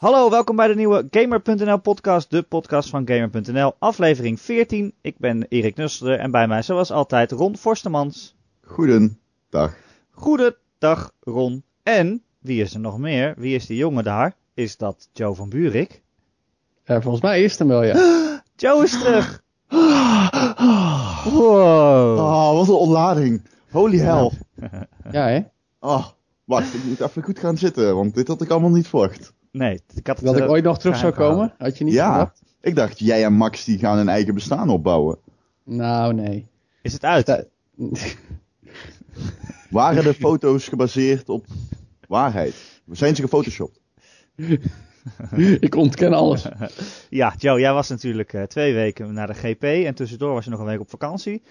Hallo, welkom bij de nieuwe Gamer.nl podcast, de podcast van Gamer.nl, aflevering 14. Ik ben Erik Nusselder en bij mij zoals altijd Ron Forstemans. Goedendag. Goedendag Ron. En, wie is er nog meer? Wie is die jongen daar? Is dat Joe van Buurik? Uh, volgens mij is het hem wel, ja. Joe is terug! Wow. Oh, wat een ontlading. Holy hell. Ja, hè? Oh, wacht, ik moet even goed gaan zitten, want dit had ik allemaal niet verwacht. Nee, ik had het, Dat ik eh, ooit nog terug zou komen? Had je niet ja, ik dacht, jij en Max die gaan hun eigen bestaan opbouwen. Nou, nee. Is het uit? Waren de foto's gebaseerd op waarheid? Zijn ze gefotoshopt? ik ontken alles. Ja, Joe, jij was natuurlijk eh, twee weken naar de GP en tussendoor was je nog een week op vakantie.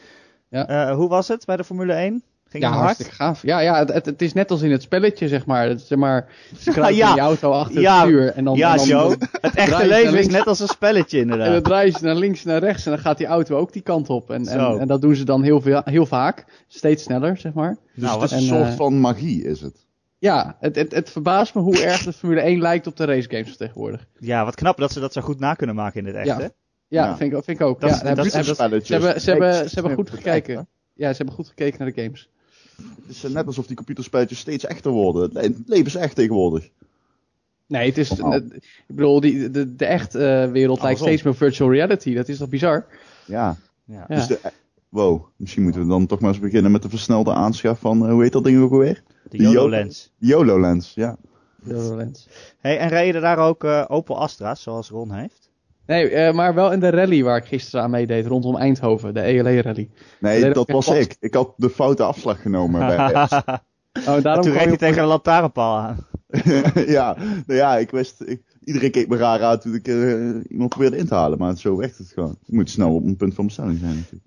Ja. Eh, hoe was het bij de Formule 1? Ging Ja, hartstikke gaaf. Ja, ja het, het, is net als in het spelletje, zeg maar. Het, zeg maar ze kruipen Ja. in auto achter Ja. het stuur. En dan, ja, en dan, Joe. Het echte leven is net als een spelletje En dan inderdaad. draaien ze naar links en naar rechts. En dan gaat die auto ook die kant op. En, en, en dat doen ze dan heel, veel, heel vaak. Steeds sneller, zeg maar. Dus Nou, het is wat- een en, soort eh, van magie, is het? Ja, het, het, het verbaast me hoe erg de Formule 1 lijkt op de racegames van tegenwoordig. Ja, wat knap dat ze dat zo goed na kunnen maken in het echt, Ja. hè? Ja, Ja. Vind, ik, vind ik ook. Dat ja, dat spelletjes. ze hebben, ze hebben, ze hebben goed gekeken. Ja, ze hebben goed gekeken naar de games. Het is net alsof die computerspelletjes steeds echter worden. Het le- het leven is echt tegenwoordig. Nee, het is. Oh. eh, ik bedoel, die, de, de echt eh, wereld lijkt steeds meer virtual reality. Dat is toch bizar? Ja. Ja. Dus de, wow, misschien moeten we dan toch maar eens beginnen met de versnelde aanschaf van, eh, hoe heet dat ding ook alweer? De De YOLO-lens. YOLO-lens, ja. HoloLens. Hey, en reden daar ook eh, Opel Astra's, zoals Ron heeft? Nee, eh, maar wel in de rally waar ik gisteren aan meedeed, rondom Eindhoven, de ELE-rally. Nee, Nee, dat dat was ik. Ik had de foute afslag genomen. bij. Oh, En daarom toen reed je tegen een lantaarnpaal aan. ja, nou ja, ik wist, ik, iedereen keek me raar uit toen ik eh, iemand probeerde in te halen, maar zo werkt het gewoon. Ik moet snel op een punt van bestelling zijn natuurlijk.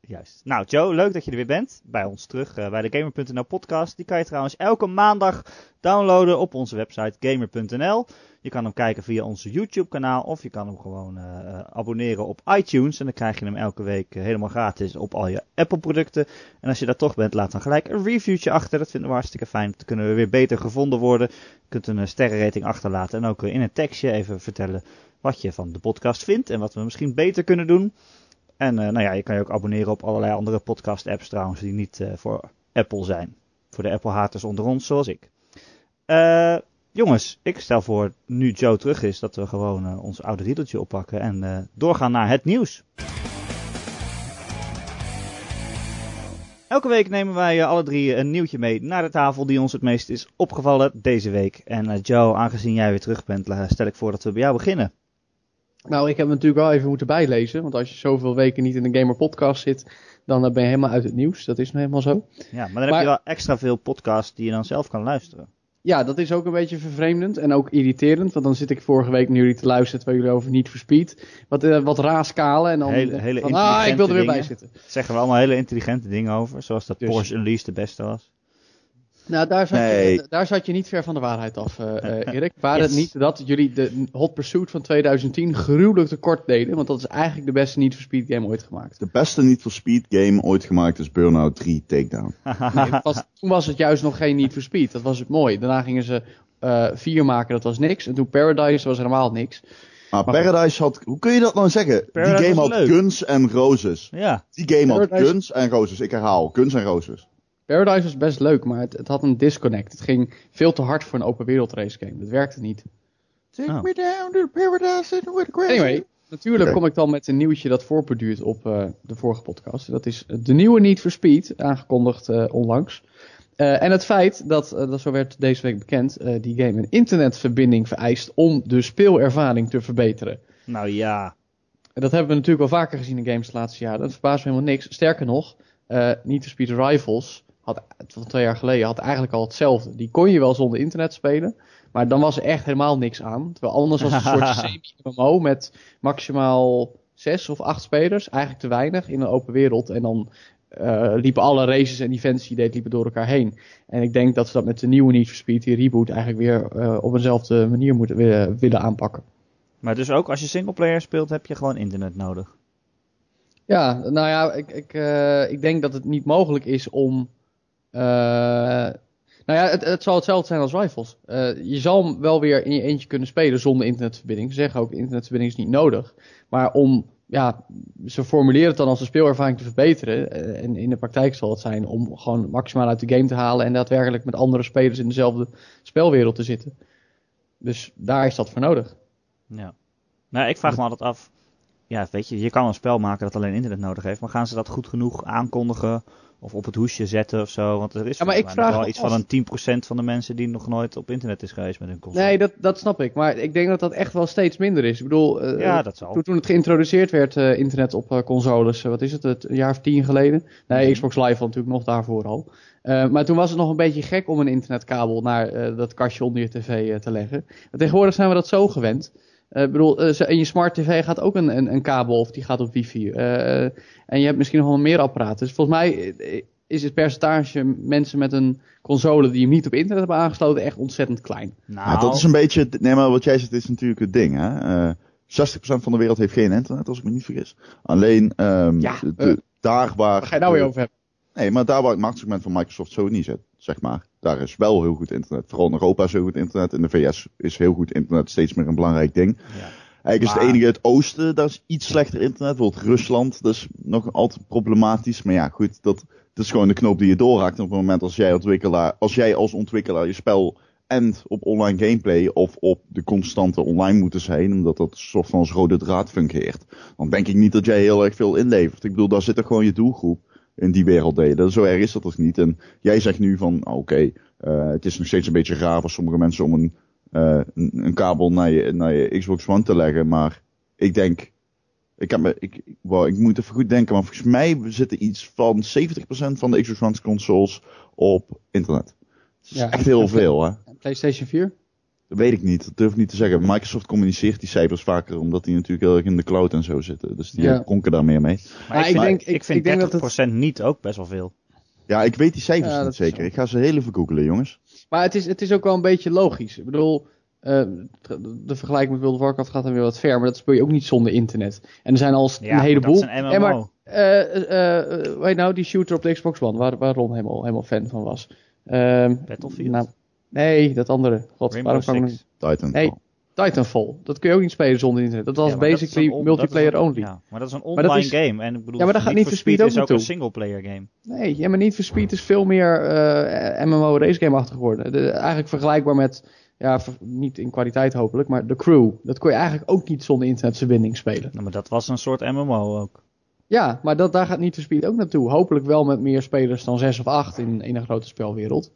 Juist. Nou, Joe, leuk dat je er weer bent. Bij ons terug eh, bij de Gamer.nl podcast. Die kan je trouwens elke maandag downloaden op onze website Gamer.nl. Je kan hem kijken via onze YouTube kanaal of je kan hem gewoon eh, eh, abonneren op iTunes. En dan krijg je hem elke week eh, helemaal gratis op al je Apple producten. En als je daar toch bent, laat dan gelijk een reviewtje achter. Dat vinden we hartstikke fijn. Dan kunnen we weer beter gevonden worden. Je kunt een sterrenrating achterlaten en ook in een tekstje even vertellen wat je van de podcast vindt. En wat we misschien beter kunnen doen. En nou ja, je kan je ook abonneren op allerlei andere podcast apps trouwens, die niet voor Apple zijn. Voor de Apple haters onder ons, zoals ik. Eh, jongens, ik stel voor, nu Joe terug is, dat we gewoon eh, ons oude riedeltje oppakken en eh, doorgaan naar het nieuws. Elke week nemen wij eh, alle drie een nieuwtje mee naar de tafel die ons het meest is opgevallen deze week. En Joe, aangezien jij weer terug bent, stel ik voor dat we bij jou beginnen. Nou, ik heb natuurlijk wel even moeten bijlezen. Want als je zoveel weken niet in de Gamer Podcast zit, dan ben je helemaal uit het nieuws. Dat is nou helemaal zo. Ja, maar dan heb je wel extra veel podcasts die je dan zelf kan luisteren. Ja, dat is ook een beetje vervreemdend en ook irriterend. Want dan zit ik vorige week naar jullie te luisteren terwijl jullie over niet for Speed. Wat, eh, wat raaskalen en dan Hele- van, ah, ik wil er weer bij intelligente zitten. Zeggen we allemaal hele intelligente dingen over. Zoals dat Dus- Porsche Unleashed de beste was. Nou, daar zat, Nee. je, daar zat je niet ver van de waarheid af, eh eh, Erik. Waar het niet dat jullie de Hot Pursuit van 2010 gruwelijk tekort deden. Want dat is eigenlijk de beste Need for Speed game ooit gemaakt. De beste niet voor speed game ooit gemaakt is Burnout 3 Takedown. Nee, was- toen was het juist nog geen Need for Speed. Dat was het mooi. Daarna gingen ze eh vier maken, dat was niks. En toen Paradise was helemaal niks. Maar. Paradise had, hoe kun je dat nou zeggen? Paradise Die game had leuk. guns en roses. ja, Die game had guns en roses. Ik herhaal, guns en roses. Paradise was best leuk, maar het, het had een disconnect. Het ging veel te hard voor een open wereld race game. Dat werkte niet. Take Oh. me down to paradise and. Anyway, natuurlijk kom ik dan met een nieuwtje dat voorbeduurt op eh, de vorige podcast. Dat is de nieuwe Need for Speed, aangekondigd eh, onlangs. Eh, en het feit dat, dat zo werd deze week bekend, eh, die game een internetverbinding vereist om de speelervaring te verbeteren. nou ja. En dat hebben we natuurlijk al vaker gezien in games de laatste jaren. Dat verbaast me helemaal niks. Sterker nog, eh Need for Speed Rivals, had, van twee jaar geleden, had eigenlijk al hetzelfde. Die kon je wel zonder internet spelen, maar dan was er echt helemaal niks aan. Terwijl anders was het een soort semi-MMO met maximaal zes of acht spelers. Eigenlijk te weinig in een open wereld. En dan eh, liepen alle races en events die je deed, liepen door elkaar heen. En ik denk dat ze dat met de nieuwe Need for Speed, die reboot, eigenlijk weer eh, op eenzelfde manier moeten willen, willen aanpakken. Maar dus ook als je singleplayer speelt, heb je gewoon internet nodig. Ja, nou ja, ik, ik, eh, ik denk dat het niet mogelijk is om. Eh, Nou ja, het, het zal hetzelfde zijn als Rifles. Uh, je zal wel weer in je eentje kunnen spelen zonder internetverbinding. Ze zeggen ook, internetverbinding is niet nodig. Maar om, ja, ze formuleren het dan als een speelervaring te verbeteren. Uh, en in de praktijk zal het zijn om gewoon maximaal uit de game te halen en daadwerkelijk met andere spelers in dezelfde spelwereld te zitten. Dus daar is dat voor nodig. Ja. Nou, ik vraag me altijd af. Ja, weet je, je kan een spel maken dat alleen internet nodig heeft. Maar gaan ze dat goed genoeg aankondigen? Of op het hoesje zetten of zo? Want er is ja, maar ik vraag wel iets van een 10% van de mensen die nog nooit op internet is geweest met hun console. Nee, dat, dat snap ik. Maar ik denk dat dat echt wel steeds minder is. Ik bedoel, uh, ja, dat zal. Toen, het geïntroduceerd werd, uh, internet op uh, consoles, wat is het, het, een jaar of tien geleden? Nee, mm. Xbox Live natuurlijk nog daarvoor al. maar toen was het nog een beetje gek om een internetkabel naar dat kastje onder je tv te leggen. Maar tegenwoordig zijn we dat zo gewend. Ik uh, bedoel, uh, in je smart tv gaat ook een, een, een, kabel of die gaat op wifi. Uh, en je hebt misschien nog wel meer apparaten. Dus volgens mij is het percentage mensen met een console die hem niet op internet hebben aangesloten echt ontzettend klein. Nou, ja, dat is een beetje, nee maar wat jij zegt is natuurlijk het ding hè. 60% van de wereld heeft geen internet als ik me niet vergis. Alleen um, ja, de, daar waar... Waar ga je nou weer over hebben? Nee, maar daar waar het marktsegment van Microsoft zo niet zit, zeg maar. Daar is wel heel goed internet. Vooral in Europa is heel goed internet. In de VS is heel goed internet steeds meer een belangrijk ding. Ja. Eigenlijk is het enige het oosten, daar is iets slechter internet. Bijvoorbeeld Rusland, dat is nog altijd problematisch. Maar ja, goed, dat, dat is gewoon de knoop die je doorhaakt. op het moment als jij, ontwikkelaar, als jij als ontwikkelaar je spel endt op online gameplay of op de constante online moeten zijn, omdat dat een soort van als rode draad fungeert, dan denk ik niet dat jij heel erg veel inlevert. Ik bedoel, daar zit er gewoon je doelgroep in die werelddelen. Zo erg is dat dus niet. En jij zegt nu van, oké, okay, uh, het is nog steeds een beetje raar voor sommige mensen om een, uh, een, een, kabel naar je, naar je Xbox One te leggen, maar ik denk, ik, heb me, ik, wow, ik moet even goed denken, maar volgens mij zitten iets van 70% van de Xbox One consoles op internet. Dat is ja, echt heel veel, hè. PlayStation 4? Dat weet ik niet, dat durf ik niet te zeggen. Microsoft communiceert die cijfers vaker, omdat die natuurlijk heel erg in de cloud en zo zitten. Dus die ja. konken daar meer mee. Maar, maar ik, ik, denk, ik, ik vind ik denk 30% dat het... niet ook best wel veel. Ja, ik weet die cijfers ja, niet zeker. Ik ga ze heel even googelen, jongens. Maar het is, het is ook wel een beetje logisch. Ik bedoel, uh, de vergelijking met World of Warcraft gaat dan weer wat ver, maar dat speel je ook niet zonder internet. En er zijn al ja, een heleboel. Dat is een MMO. maar, uh, uh, weet nou, die shooter op de Xbox One, waar, waar Ron helemaal, helemaal fan van was. Uh, Battlefield? Nou, Nee, dat andere. God, Rainbow waarom Six. Titanfall. Nee, Titanfall. Dat kun je ook niet spelen zonder internet. Dat was ja, basically dat multiplayer een, only. Ja, maar dat is een online is, game. En ik bedoel, ja, maar dat gaat niet voor Speed ook is ook een single player game. Nee, ja, maar niet voor Speed is veel meer uh, MMO race game-achtig geworden. De, eigenlijk vergelijkbaar met, ja, niet in kwaliteit hopelijk, maar de crew. Dat kon je eigenlijk ook niet zonder internetverbinding spelen. Nou, maar dat was een soort MMO ook. Ja, maar dat, daar gaat niet voor Speed ook naartoe. Hopelijk wel met meer spelers dan 6 of 8 in, in een grote spelwereld.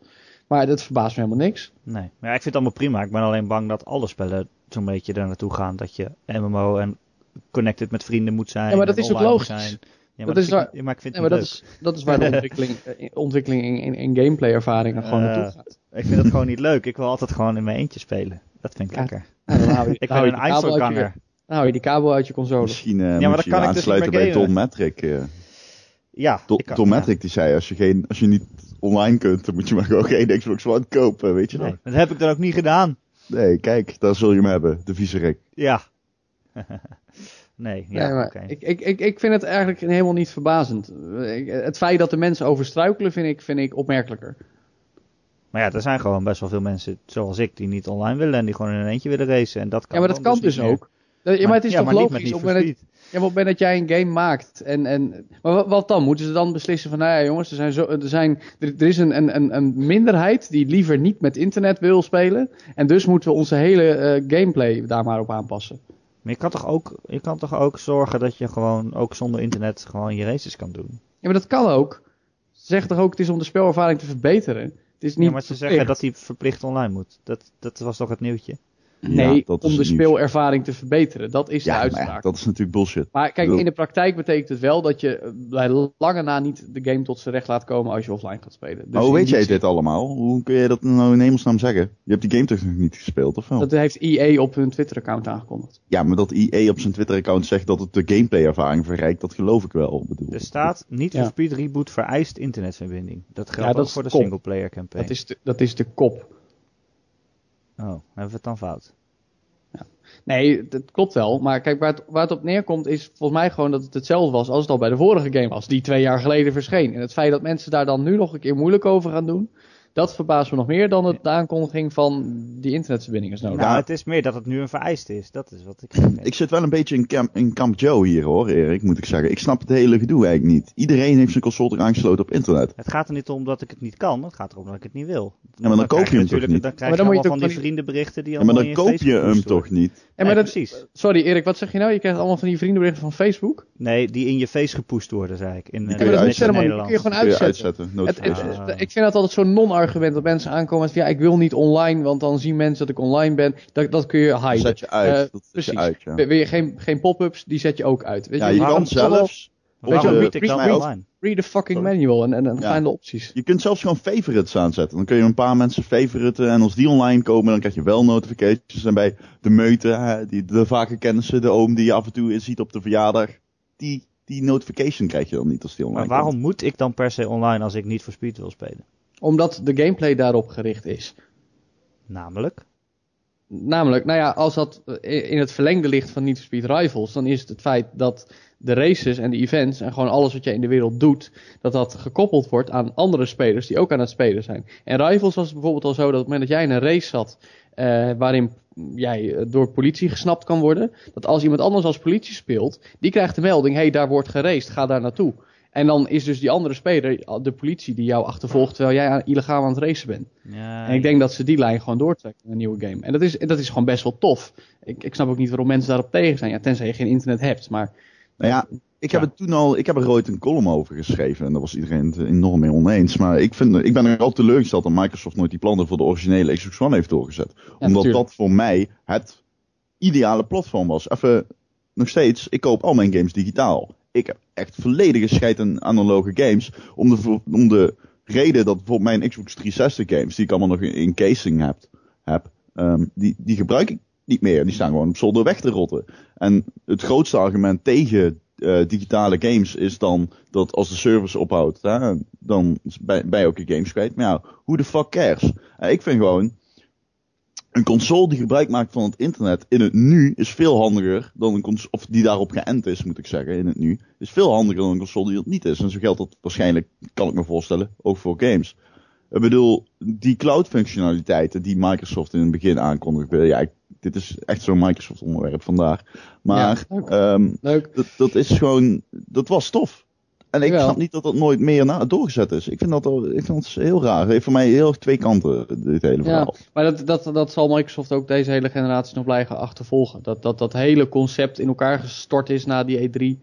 Maar dat verbaast me helemaal niks. Nee, maar ja, ik vind het allemaal prima. Ik ben alleen bang dat alle spellen zo'n beetje daar naartoe gaan. Dat je MMO en connected met vrienden moet zijn. Ja, maar dat is ook logisch. Zijn. Ja, maar dat, is waar, ik, maar ik vind ja, maar dat is, dat is waar de ontwikkeling, eh, ontwikkeling in, in, in gameplay ervaringen gewoon uh, naartoe gaat. Ik vind het gewoon niet leuk. Ik wil altijd gewoon in mijn eentje spelen. Dat vind ik ja. lekker. Ja, dan hou je, ik ben een Einzelganger. Dan hou je die kabel uit je console. Misschien uh, ja, maar moet je, je dus aansluiten dus bij Don Metric. Uh. Ja, Don Metric die zei, als je, geen, als je niet online kunt, dan moet je maar gewoon geen Xbox One kopen, weet je nee, Dat heb ik dan ook niet gedaan. Nee, kijk, daar zul je hem hebben, de viezerik. Ja. nee, ja, nee, okay. ik, ik, ik, ik vind het eigenlijk helemaal niet verbazend. Het feit dat de mensen over struikelen vind ik, vind ik opmerkelijker. Maar ja, er zijn gewoon best wel veel mensen zoals ik die niet online willen en die gewoon in een eentje willen racen. En dat kan ja, maar dat kan dus, dus ook. Ja, maar het is toch logisch niet op het moment dat, ja, maar op het moment dat jij een game maakt en, en maar wat, dan? Moeten ze dan beslissen van, nou ja jongens, er, zijn zo, er, zijn, er, er is een, een, een minderheid die liever niet met internet wil spelen en dus moeten we onze hele uh, gameplay daar maar op aanpassen. Maar je kan, toch ook, je kan toch ook zorgen dat je gewoon ook zonder internet gewoon je races kan doen? Ja, maar dat kan ook. Ze zeggen toch ook, het is om de spelervaring te verbeteren. Het is niet ja, maar ze zeggen dat hij verplicht online moet. Dat, dat was toch het nieuwtje? Nee, ja, om de speelervaring te verbeteren. Dat is ja, de uitspraak. Ja, dat is natuurlijk bullshit. Maar kijk, in de praktijk betekent het wel dat je bij lange na niet de game tot zijn recht laat komen als je offline gaat spelen. Dus maar hoe weet jij dit allemaal? Hoe kun je dat nou in hemelsnaam zeggen? Je hebt die game toch nog niet gespeeld, of wel? Dat heeft EA op hun Twitter-account aangekondigd. Ja, maar dat EA op zijn Twitter-account zegt dat het de gameplay-ervaring verrijkt, dat geloof ik wel. Bedoel. Er staat, niet voor Speed Reboot vereist internetverbinding. Dat geldt ook voor de singleplayer campaign. Dat is de, dat is de kop. Oh, hebben we het dan fout? Nee, dat klopt wel. Maar kijk, waar waar het op neerkomt is volgens mij gewoon dat het hetzelfde was als het al bij de vorige game was. Die twee jaar geleden verscheen. En het feit dat mensen daar dan nu nog een keer moeilijk over gaan doen. Dat verbaast me nog meer dan het, de aankondiging van die internetverbinding is nodig. Nou, Ja. het is meer dat het nu een vereiste is. Dat is wat ik zeg. Ik zit wel een beetje in Camp, in kamp Joe hier hoor, Erik, moet ik zeggen. Ik snap het hele gedoe eigenlijk niet. Iedereen heeft zijn console aangesloten op internet. Het gaat er niet om dat ik het niet kan, het gaat erom dat ik het niet wil. Ja, maar dan koop krijg je hem natuurlijk- toch niet? Dan krijg Maar je dan allemaal moet je van die vriendenberichten die Ja, maar dan koop je hem toch niet? Ja, Nee, maar dat, precies. sorry Erik, wat zeg je nou? Je krijgt allemaal van die vriendenberichten van Facebook. Nee, die in je face gepoest worden, zei ik. In, Die eh, kun je dat in. Die kun je Nederland. gewoon je uitzetten. uitzetten. Het, het- notifications. Ik vind dat altijd zo'n non-argument dat mensen aankomen met ja, ik wil niet online, want dan zien mensen dat ik online ben. Dat, dat kun je Dat hiden. zet je uit. Eh, dat zet precies. je uit, ja. Wil je geen, geen pop-ups, die zet je ook uit. Weet Ja, je, je kan zelfs... Weet je, ik dan? Read the fucking Sorry. manual en, en, en Ja. ga in de opties. Je kunt zelfs gewoon favorites aanzetten. Dan kun je een paar mensen favoriten. En als die online komen, dan krijg je wel notifications. En bij de meute, die, de vage kennissen, de oom die je af en toe ziet op de verjaardag. Die, die notification krijg je dan niet als die online Maar waarom komt. moet ik dan per se online als ik niet voor Speed wil spelen? Omdat de gameplay daarop gericht is. Namelijk? Namelijk, nou ja, als dat in het verlengde ligt van Need for Speed Rivals, dan is het het feit dat de races en de events en gewoon alles wat jij in de wereld doet, dat dat gekoppeld wordt aan andere spelers die ook aan het spelen zijn. En Rivals was bijvoorbeeld al zo dat op het moment dat jij in een race zat, eh, waarin jij eh, door politie gesnapt kan worden, dat als iemand anders als politie speelt, die krijgt de melding, hé, hey, daar wordt geraced, ga daar naartoe. En dan is dus die andere speler, de politie, die jou achtervolgt terwijl jij illegaal aan het racen bent. Ja, En ik denk dat ze die lijn gewoon doortrekken in een nieuwe game. En dat is, dat is gewoon best wel tof. Ik, ik snap ook niet waarom mensen daarop tegen zijn. Ja, tenzij je geen internet hebt. Maar Nou ja, ik heb Ja. het toen al, ik heb er ooit een column over geschreven en daar was iedereen het enorm mee oneens. Maar ik, vind, ik ben er al teleurgesteld dat Microsoft nooit die plannen voor de originele Xbox One heeft doorgezet. Omdat natuurlijk. dat voor mij het ideale platform was. Even, nog steeds, ik koop al mijn games digitaal. Ik heb echt volledige scheid aan analoge games. Om de, om de reden dat bijvoorbeeld mijn Xbox 360 games, die ik allemaal nog in, in casing heb, heb ehm, die, die gebruik ik niet meer. Die staan gewoon op zolder weg te rotten. En het grootste argument tegen eh, digitale games is dan dat als de service ophoudt, dan ben, je ook je games kwijt. Maar ja, hoe de fuck cares? Eh, ik vind gewoon, een console die gebruik maakt van het internet in het nu is veel handiger dan een console, of die daarop geënt is, moet ik zeggen, in het nu, is veel handiger dan een console die dat niet is. En zo geldt dat waarschijnlijk, kan ik me voorstellen, ook voor games. Ik bedoel, die cloud functionaliteiten die Microsoft in het begin aankondigde, ja, dit is echt zo'n Microsoft onderwerp vandaar. Maar Ja, leuk. ehm, leuk. dat, dat is gewoon, dat was tof. En ik snap niet dat dat nooit meer na, doorgezet is. Ik vind dat, ik vind dat heel raar. Het heeft voor mij heel erg twee kanten, dit hele Ja, verhaal. maar dat, dat, dat zal Microsoft ook deze hele generatie nog blijven achtervolgen. Dat, dat dat hele concept in elkaar gestort is na die E3.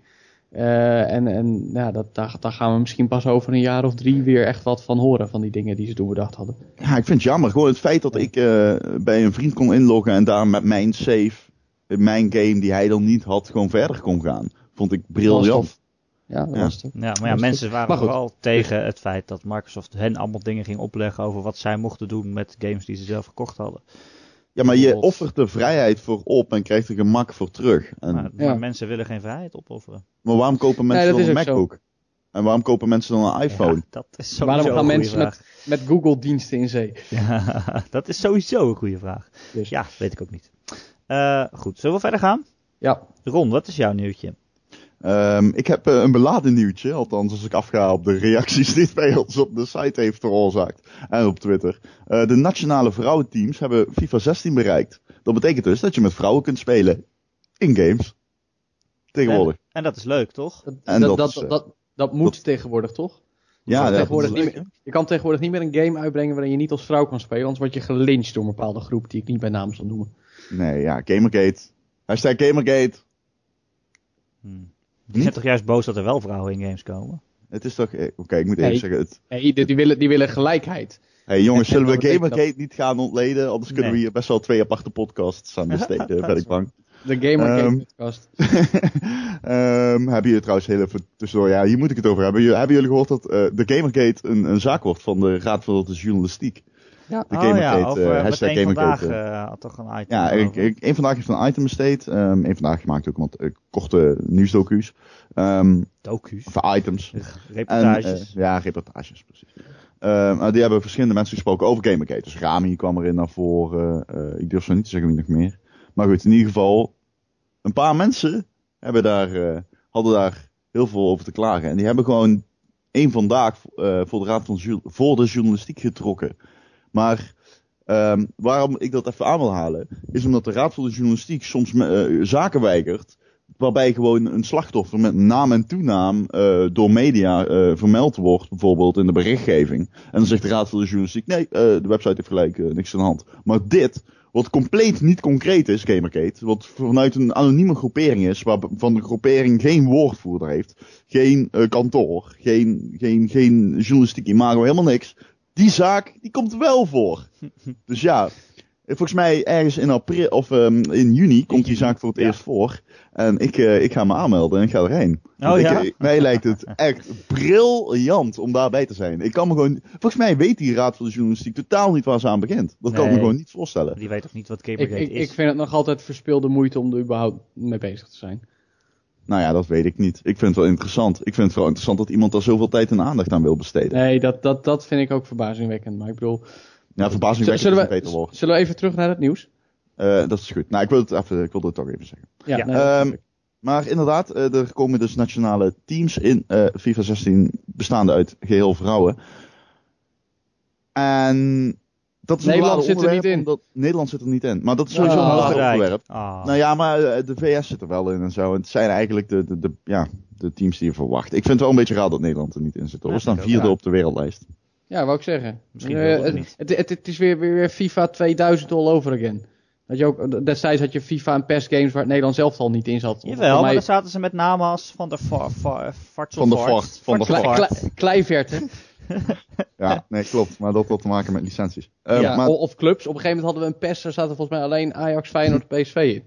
Eh, en en ja, dat, daar, daar gaan we misschien pas over een jaar of drie weer echt wat van horen. Van die dingen die ze toen bedacht hadden. Ja, ik vind het jammer. Gewoon het feit dat ik eh, bij een vriend kon inloggen en daar met mijn save, mijn game die hij dan niet had, gewoon verder kon gaan. Vond ik briljant. Ja, dat Ja. was het. Ja, maar ja, mensen waren vooral tegen het feit dat Microsoft hen allemaal dingen ging opleggen over wat zij mochten doen met games die ze zelf gekocht hadden. Ja, maar je offert de vrijheid voor op en krijgt er gemak voor terug. En, Maar, maar, Ja. maar mensen willen geen vrijheid opofferen. waarom kopen mensen dan een zo. MacBook? En waarom kopen mensen dan een iPhone? Ja, dat is sowieso Waarom gaan mensen vraag. met, met Google diensten in zee? Ja, dat is sowieso een goede vraag. Dus. Ja, weet ik ook niet. Eh, goed, zullen we verder gaan? Ja. Ron, wat is jouw nieuwtje? Ehm, ik heb eh, een beladen nieuwtje, althans als ik afga op de reacties die het bij ons op de site heeft veroorzaakt. En op Twitter. Eh, de nationale vrouwenteams hebben FIFA 16 bereikt. Dat betekent dus dat je met vrouwen kunt spelen in games. Tegenwoordig. En dat is leuk, toch? Dat, En dat, dat dat, is, eh, dat, dat moet dat- tegenwoordig, toch? Ja, kan dat tegenwoordig is niet leuk, meer- hè? Je kan tegenwoordig niet meer een game uitbrengen waarin je niet als vrouw kan spelen. Anders word je gelyncht door een bepaalde groep die ik niet bij naam zal noemen. Nee, ja, Gamergate. Hashtag Gamergate. Hmm. Niet? bent toch juist boos dat er wel vrouwen in games komen? Het is toch... eh, Oké, ik moet even zeggen... Het, Nee, die, die, willen, die willen gelijkheid. hey, jongens, En- en zullen we Gamergate niet gaan ontleden? Anders kunnen Nee. we hier best wel twee aparte podcasts aan besteden, ben ik bang. De Gamer Game Ehm. podcast. Ehm hebben jullie trouwens heel even tussendoor, ja, hier moet ik het over hebben. Jullie- Hebben jullie gehoord dat eh, de Gamergate een, een zaak wordt van de Raad van de Journalistiek? Ja. De oh Gamergate, ja, over, eh, uh, hashtag meteen vandaag eh, had toch een item Ja, ik, ik, één vandaag heeft een item besteed. Ehm één vandaag gemaakt ook wat eh, korte nieuwsdocu's. Ehm Docu's. of items. En, Reportages. eh, ja, reportages, precies. Ehm, maar die hebben verschillende mensen gesproken over Gamergate. Dus Rami kwam erin naar voren. eh, ik durf zo niet te zeggen wie nog meer. Maar goed, in ieder geval, een paar mensen hebben daar, eh, hadden daar heel veel over te klagen. En die hebben gewoon één vandaag uh, voor de Raad van voor de Journalistiek getrokken. Maar um, waarom ik dat even aan wil halen, is omdat de Raad voor de Journalistiek soms uh, zaken weigert. Waarbij gewoon een slachtoffer met naam en toenaam uh, door media vermeld wordt, bijvoorbeeld in de berichtgeving. En dan zegt de Raad voor de Journalistiek: nee, de website heeft gelijk, niks aan de hand. Maar dit wat compleet niet concreet is, Gamergate. Wat vanuit een anonieme groepering is. Waarvan de groepering geen woordvoerder heeft. Geen kantoor. Geen, geen, geen journalistiek imago, helemaal niks. Die zaak, die komt wel voor. dus ja, volgens mij ergens in april of um, in juni komt die zaak voor het eerst voor. En ik, uh, ik ga me aanmelden en ik ga erheen. Oh, ik, ja? Eh, mij lijkt het echt briljant om daarbij te zijn. Ik kan me gewoon. Volgens mij weet die Raad van de Journalistiek totaal niet waar ze aan begint. Dat kan ik me gewoon niet voorstellen. Die weet toch niet wat ik, ik, is? ik vind het nog altijd verspilde moeite om er überhaupt mee bezig te zijn. Nou ja, dat weet ik niet. Ik vind het wel interessant. Ik vind het vooral interessant dat iemand daar zoveel tijd en aandacht aan wil besteden. Nee, dat, dat, dat vind ik ook verbazingwekkend. Maar ik bedoel. Ja, verbazingwekkend zullen is een we, beter woord. Zullen we even terug naar het nieuws? Uh, dat is goed. Nou, ik wil het, even, ik wilde het toch even zeggen. Ja, Ja. nee, Ehm. Maar inderdaad, uh, er komen dus nationale teams in uh, FIFA 16 bestaande uit geheel vrouwen. En dat is Nederland zit er niet in. Omdat, Nederland zit er niet in. Maar dat is sowieso Ah. een lastig onderwerp. Ah. Nou ja, maar uh, de VS zit er wel in en zo. En het zijn eigenlijk de, de, de, ja, de teams die je verwacht. Ik vind het wel een beetje raar dat Nederland er niet in zit. Hoor. We staan vierde raar. op de wereldlijst. Ja, wou ik zeggen. Misschien Eh, het het, niet. het, het, het is weer, weer, weer FIFA 2000 all over again. Dat je ook, destijds had je FIFA en PES games waar het Nederland zelf al niet in zat. Jawel, maar dan zaten ze met namen als Van der Var, Var, Vartsel Van der Vart. Van der Ja, nee, klopt. Maar dat had te maken met licenties. Uh, ja, maar, Of clubs. Op een gegeven moment hadden we een PES, daar zaten volgens mij alleen Ajax, Feyenoord, PSV in.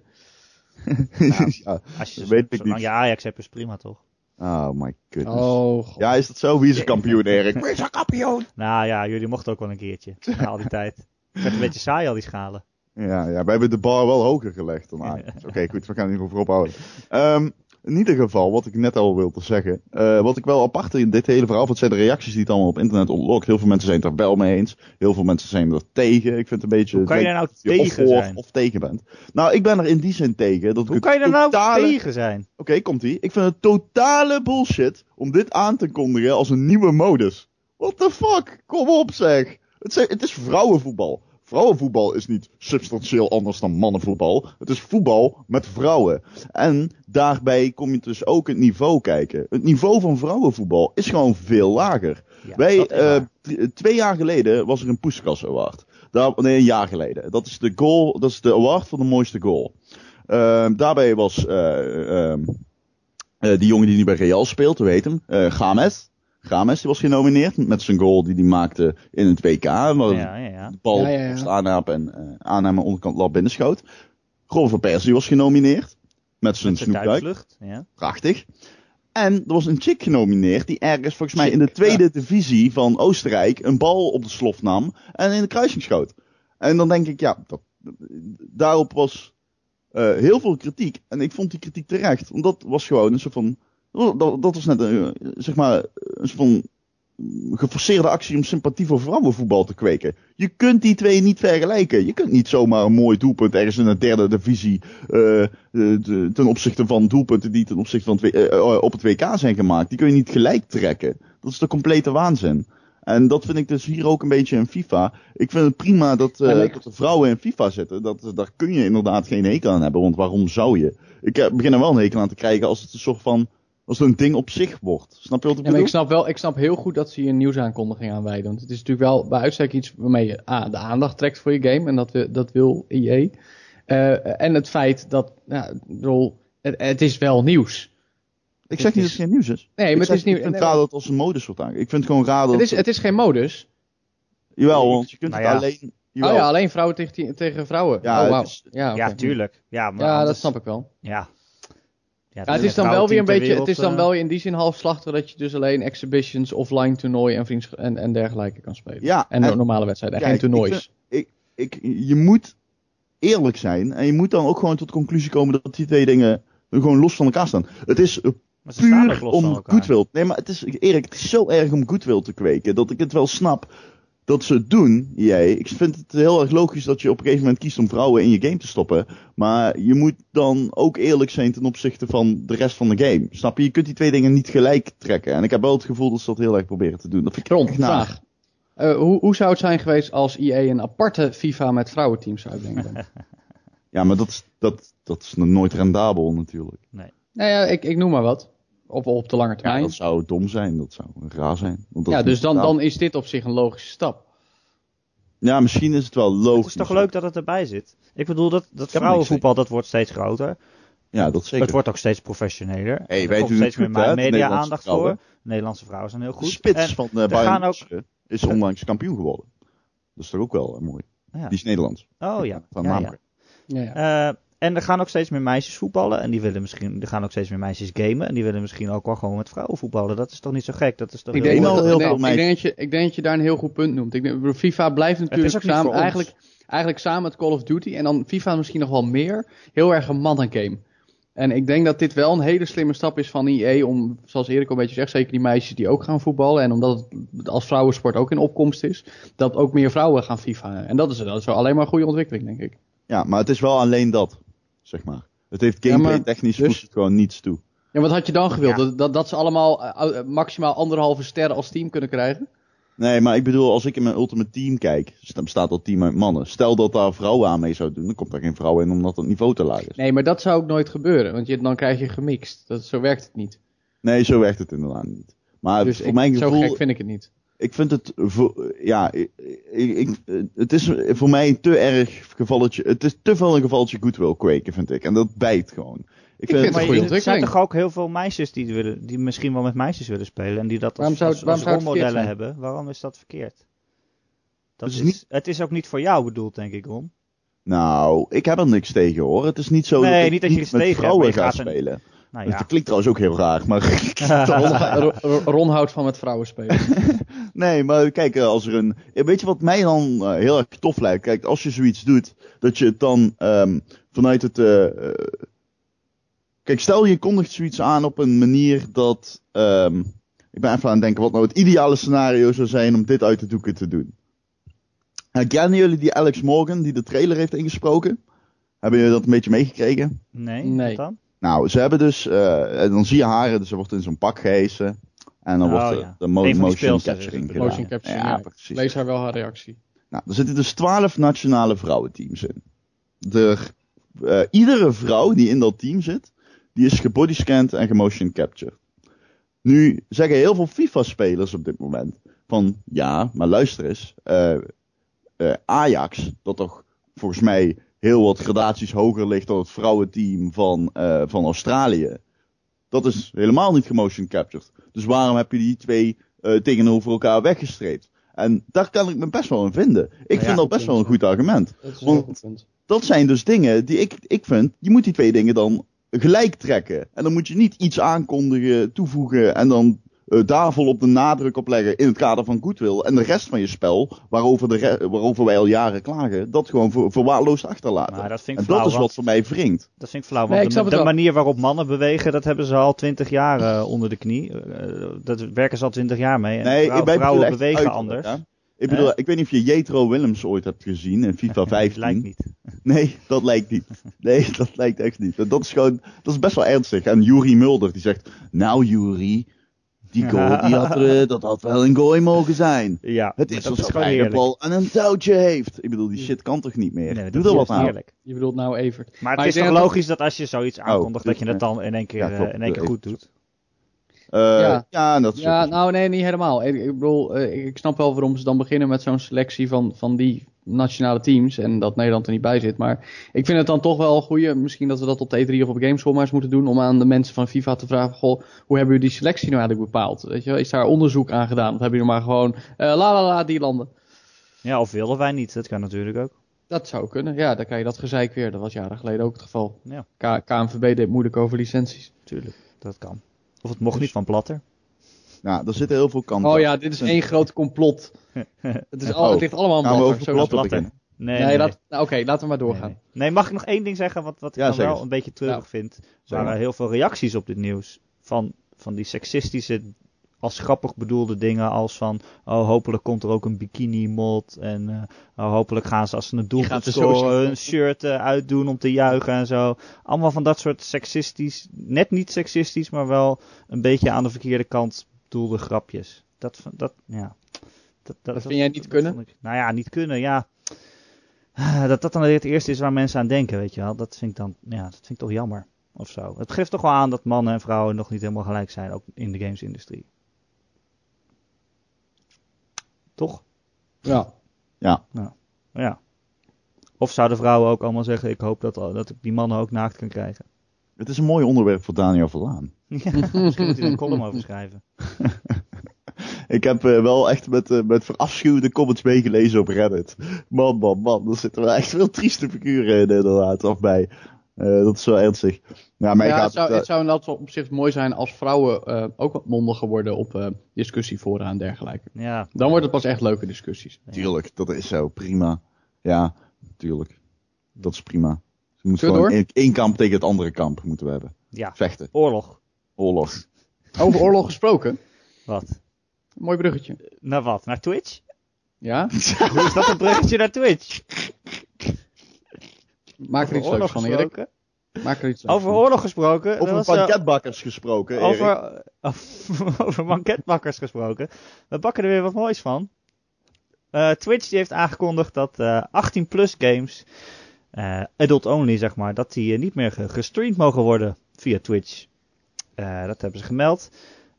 ja. Als je, Weet ik zolang niet. je Ajax hebt, is prima toch? Oh my goodness. Oh, god. Ja, is dat zo? Wie is de kampioen, Erik? Wie is de kampioen? Nou ja, jullie mochten ook wel een keertje. Na al die tijd. Het werd een beetje saai al die schalen. Ja, ja, wij hebben de bar wel hoger gelegd dan Ajax. Oké, goed, we gaan hier over ophouden. Ehm, in ieder geval, wat ik net al wilde zeggen. eh, wat ik wel apart in dit hele verhaal, wat zijn de reacties die het allemaal op internet ontlokt. Heel veel mensen zijn het er wel mee eens. Heel veel mensen zijn er tegen. Ik vind het een beetje... Hoe kan je daar nou je tegen of zijn? of tegen bent. Nou, ik ben er in die zin tegen. Dat Hoe kan je daar nou totale- tegen zijn? Oké, komt-ie. Ik vind het totale bullshit om dit aan te kondigen als een nieuwe modus. What the fuck? Kom op zeg. Het, zijn- het is vrouwenvoetbal. Vrouwenvoetbal is niet substantieel anders dan mannenvoetbal. Het is voetbal met vrouwen. En daarbij kom je dus ook het niveau kijken. Het niveau van vrouwenvoetbal is gewoon veel lager. Ja, Wij, eh, twee jaar geleden was er een Puskas Award. Daar, nee, een jaar geleden. Dat is de goal, dat is de award voor de mooiste goal. Ehm, daarbij was eh, ehm, eh, die jongen die nu bij Real speelt, hoe heet hem? Games. Games die was genomineerd met zijn goal die hij maakte in het WK. Waar ja, ja, ja. de bal Ja, ja, ja. moest aanrapen en eh aannamen onderkant lab binnenschoot. Robin van Persie was genomineerd. Met zijn snoepduik. Prachtig. En er was een chick genomineerd die ergens volgens mij in de tweede divisie van Oostenrijk een bal op de slof nam en in de kruising schoot. En dan denk ik, ja, dat, daarop was eh, heel veel kritiek. En ik vond die kritiek terecht. Want dat was gewoon een soort van. Dat, dat was net een, eh, zeg maar, een soort van geforceerde actie om sympathie voor vrouwenvoetbal te kweken. Je kunt die twee niet vergelijken. Je kunt niet zomaar een mooi doelpunt ergens in de derde divisie eh, eh, de- ten opzichte van doelpunten die ten opzichte van het, op het WK zijn gemaakt. Die kun je niet gelijk trekken. Dat is de complete waanzin. En dat vind ik dus hier ook een beetje in FIFA. Ik vind het prima dat, dat er vrouwen in FIFA zitten. Dat, daar kun je inderdaad geen hekel aan hebben. Want waarom zou je? Ik begin er wel een hekel aan te krijgen als het een soort van. Als het een ding op zich wordt. Snap je wat ik Ja, bedoel? ik snap wel, ik snap heel goed dat ze hier een nieuwsaankondiging aanwijden. Want het is natuurlijk wel bij uitstek iets waarmee je A, de aandacht trekt voor je game. En dat, we, dat wil EA. Eh, en het feit dat, nou, ik bedoel, het, het is wel nieuws. Ik zeg niet dat het geen nieuws is. Nee, ik maar het zeg, is nieuw. Ik vind het raar dat het als een modus wordt Ik vind het gewoon raar dat... het, is, het is geen modus. Jawel, want je kunt Nou het ja. alleen... Jawel. Oh ja, alleen vrouwen tegen, tegen vrouwen. Ja, oh, het is- ja. Ja, tuurlijk. Ja, maar Ja, dat snap ik wel. Ja. Ja, Ja, het is dan wel weer een beetje, het is dan uh, wel in die zin half slachter dat je dus alleen exhibitions, offline toernooi en, vriends en, en dergelijke kan spelen. Ja, En, en- normale wedstrijden, en geen toernoois. ik ik, je moet eerlijk zijn. En je moet dan ook gewoon tot de conclusie komen dat die twee dingen gewoon los van elkaar staan. Het is eh, puur om goodwill. Nee, maar het is, Erik, het is zo erg om goodwill te kweken dat ik het wel snap. Dat ze het doen, jij. Ik vind het heel erg logisch dat je op een gegeven moment kiest om vrouwen in je game te stoppen. Maar je moet dan ook eerlijk zijn ten opzichte van de rest van de game. Snap je? Je kunt die twee dingen niet gelijk trekken. En ik heb wel het gevoel dat ze dat heel erg proberen te doen. Dat vind ik vraag. Eh, hoe, hoe zou het zijn geweest als EA een aparte FIFA met vrouwenteams zou uitbrengen? Ja, maar dat is, dat, dat is nooit rendabel natuurlijk. nou ja, ik, ik noem maar wat. Op, op de lange Ja, termijn. dat zou dom zijn. Dat zou raar zijn. Want dat Ja, dus dan, dan is dit op zich een logische stap. Ja, misschien is het wel logisch. Het is toch leuk dat het erbij zit. Ik bedoel, dat, dat vrouwenvoetbal dat wordt steeds groter. Ja, dat zeker. Het wordt ook steeds professioneler. Hey, er komt steeds meer goed, hè, de media Nederlandse aandacht vrouwen. voor. Nederlandse vrouwen zijn heel De goed. spits En- van de er Bayern gaan ook- is onlangs kampioen geworden. Dat is toch ook wel eh, mooi. Ja. Die is Nederlands. Oh ja. Van ja, ja. Ja, ja. Eh, en er gaan ook steeds meer meisjes voetballen. En die willen misschien, er gaan ook steeds meer meisjes gamen. En die willen misschien ook wel gewoon met vrouwen voetballen. Dat is toch niet zo gek? Dat is toch Ik heel denk, heel ik, denk, veel ik, denk dat je, ik denk dat je daar een heel goed punt noemt. Ik denk, FIFA blijft natuurlijk samen, eigenlijk, eigenlijk samen met Call of Duty. En dan FIFA misschien nog wel meer. Heel erg een mannengame. En ik denk dat dit wel een hele slimme stap is van EA om, zoals Erik al een beetje zegt, zeker die meisjes die ook gaan voetballen. En omdat het als vrouwensport ook in opkomst is, dat ook meer vrouwen gaan FIFA. En dat is, dat is wel alleen maar een goede ontwikkeling, denk ik. Ja, maar het is wel alleen dat, zeg maar. Het heeft Ja, gameplay technisch dus- voegt het gewoon niets toe. Ja, wat had je dan gewild? Ja. Dat, dat, dat ze allemaal eh, eh, maximaal anderhalve sterren als team kunnen krijgen? Nee, maar ik bedoel, als ik in mijn Ultimate Team kijk, dan bestaat dat team uit mannen. Stel dat daar vrouwen aan mee zouden doen, dan komt daar geen vrouw in omdat het niveau te laag is. Nee, maar dat zou ook nooit gebeuren, want je, dan krijg je gemixt. Dat, zo werkt het niet. Nee, zo werkt het inderdaad niet. Maar dus voor ik, mijn zo gevoel, gek vind ik het niet. Ik vind het, voor, ja, ik, het is voor mij een te erg gevalletje, het is te veel een gevalletje goodwill kweken, vind ik. En dat bijt gewoon. Ik vind het Maar er zijn toch ook heel veel meisjes die, willen, die misschien wel met meisjes willen spelen. En die dat als, Waarom zou- als, als hebben. Waarom is dat verkeerd? Dat Het is is niet- Het is ook niet voor jou bedoeld, denk ik, Ron. Nou, ik heb er niks tegen hoor. Het is niet zo Nee, dat ik niet dat je iets met tegen vrouwen gaat spelen. Nou ja. Dat klinkt trouwens ook heel raar, maar... Ron, houdt van met vrouwen spelen. nee, maar kijk, eh, als er een... Weet je wat mij dan eh, heel erg tof lijkt? Kijk, als je zoiets doet, dat je het dan ehm, vanuit het... eh, Kijk, stel je kondigt zoiets aan op een manier dat... ehm, ik ben even aan het denken wat nou het ideale scenario zou zijn om dit uit de doeken te doen. Uh, kennen jullie die Alex Morgan die de trailer heeft ingesproken? Hebben jullie dat een beetje meegekregen? Nee, Nee. wat dan? Nou, ze hebben dus, eh, en dan zie je haar, dus ze wordt in zo'n pak gehesen. En dan Oh, wordt de, ja. de mo- motion capturing gedaan. Motion capturing, ja, ja. precies. Lees haar wel haar reactie. Nou, er zitten dus twaalf nationale vrouwenteams in. Eh, iedere vrouw die in dat team zit, die is gebodyscanned en gemotion captured. Nu zeggen heel veel FIFA-spelers op dit moment van ja, maar luister eens, eh, Ajax, dat toch volgens mij heel wat gradaties hoger ligt dan het vrouwenteam van, eh, van Australië. Dat is helemaal niet gemotion captured. Dus waarom heb je die twee eh, tegenover elkaar weggestreept? En daar kan ik me best wel in vinden. Ik ja, vind dat best wel een goed argument. Dat is een Want- punt. Dat zijn dus dingen die ik, ik vind, je moet die twee dingen dan gelijk trekken. En dan moet je niet iets aankondigen, toevoegen en dan eh, daar volop de nadruk op leggen in het kader van goodwill. En de rest van je spel, waarover, de waarover wij al jaren klagen, dat gewoon ver, verwaarloosd achterlaten. Maar dat vind ik en flauw, dat is wat voor mij wringt. Dat vind ik flauw, Nee, want ik de, manier waarop mannen bewegen, dat hebben ze al twintig jaar eh, onder de knie. Eh, dat werken ze al twintig jaar mee. En Nee, vrouwen echt bewegen uiterlijk, anders. hè. Ik bedoel, ik weet niet of je Jetro Willems ooit hebt gezien in FIFA 15. Lijkt niet. Nee, dat lijkt niet. Nee, dat lijkt echt niet. Dat is gewoon, dat is best wel ernstig. En Yuri Mulder die zegt, nou Yuri, die goal, die had, er, dat had wel een goal mogen zijn. Ja, Het is alsof hij de heerlijk. bal aan een touwtje heeft. Ik bedoel, die shit kan toch niet meer? Nee, Doe dat er is wat aan. Je bedoelt nou Evert. Maar het is toch dat- logisch dat als je zoiets aankondigt, dat je het dan in één keer, Ja, eh, in één keer Eh, goed doet. Eh, Ja. ja. en dat is Ja, nou nee, niet helemaal. Ik, ik bedoel, eh, ik- ik snap wel waarom ze dan beginnen met zo'n selectie van, van die nationale teams en dat Nederland er niet bij zit. Maar ik vind het dan toch wel een goeie, misschien dat we dat op de E3 of op Gamescom maar eens moeten doen, om aan de mensen van FIFA te vragen, goh, hoe hebben jullie die selectie nou eigenlijk bepaald? Weet je, wel? is daar onderzoek aan gedaan? Of hebben jullie maar gewoon, eh, la la la, die landen? Ja, of willen wij niet. Dat kan natuurlijk ook. Dat zou kunnen. Ja, dan krijg je dat gezeik weer. Dat was jaren geleden ook het geval. Ja. K KNVB deed moeilijk over licenties. Tuurlijk, dat kan. Of het mocht Dus- niet van Platter. Nou, er zitten heel veel kanten. Oh ja, dit is één groot complot. Het, is al, Oh. het ligt allemaal aan over Blatter. beginnen? Nee, Nee, nou, oké, laten we maar doorgaan. Nee, nee. Nee, mag ik nog één ding zeggen wat, wat ik Ja, dan wel een beetje treurig Nou, vind? Er waren heel veel reacties op dit nieuws van, van die seksistische als grappig bedoelde dingen als van, oh hopelijk komt er ook een bikini mod en uh, oh, hopelijk gaan ze als ze een doelpunt scoren hun shirt uh, uitdoen om te juichen en zo. Allemaal van dat soort seksistisch, net niet seksistisch, maar wel een beetje aan de verkeerde kant bedoelde grapjes. Dat, dat ja. Dat, dat, dat vind jij niet kunnen? Ik, nou ja, niet kunnen, ja. Dat dat dan het eerste is waar mensen aan denken, weet je wel. Dat vind ik dan, ja, dat vind ik toch jammer. Of zo. Het geeft toch wel aan dat mannen en vrouwen nog niet helemaal gelijk zijn, ook in de gamesindustrie. Toch? Ja. Ja. Nou, ja. Of zouden vrouwen ook allemaal zeggen, ik hoop dat, dat ik die mannen ook naakt kan krijgen. Het is een mooi onderwerp voor Daniel Verlaan. Ja, misschien moet hij er een column over schrijven. ik heb uh, wel echt met, uh, met verafschuwde comments meegelezen op Reddit. Man, man, man. Er zitten wel echt veel trieste figuren in inderdaad, of bij. Uh, dat is wel ernstig. Ja, maar ja, het, zou, het zou inderdaad op zich mooi zijn als vrouwen ook wat mondiger worden op discussiefora en dergelijke. Ja. Dan wordt het pas echt leuke discussies. Tuurlijk, dat is zo. Prima. Ja, tuurlijk. Dat is prima. Ze moeten gewoon één, één kamp tegen het andere kamp moeten we hebben. Ja. Vechten. Oorlog. Oorlog. Over oorlog gesproken. Wat? Mooi bruggetje. Naar wat? Naar Twitch? Ja? Hoe is dat een bruggetje naar Twitch? Maak er iets leuks van, Erik. Maak er iets Over oorlog gesproken. Over banketbakkers uh, gesproken, Erik. Over, over, over banketbakkers gesproken. We bakken er weer wat moois van. Uh, Twitch die heeft aangekondigd dat uh, 18 plus games, uh, adult only zeg maar, dat die niet meer gestreamd mogen worden via Twitch. dat hebben ze gemeld.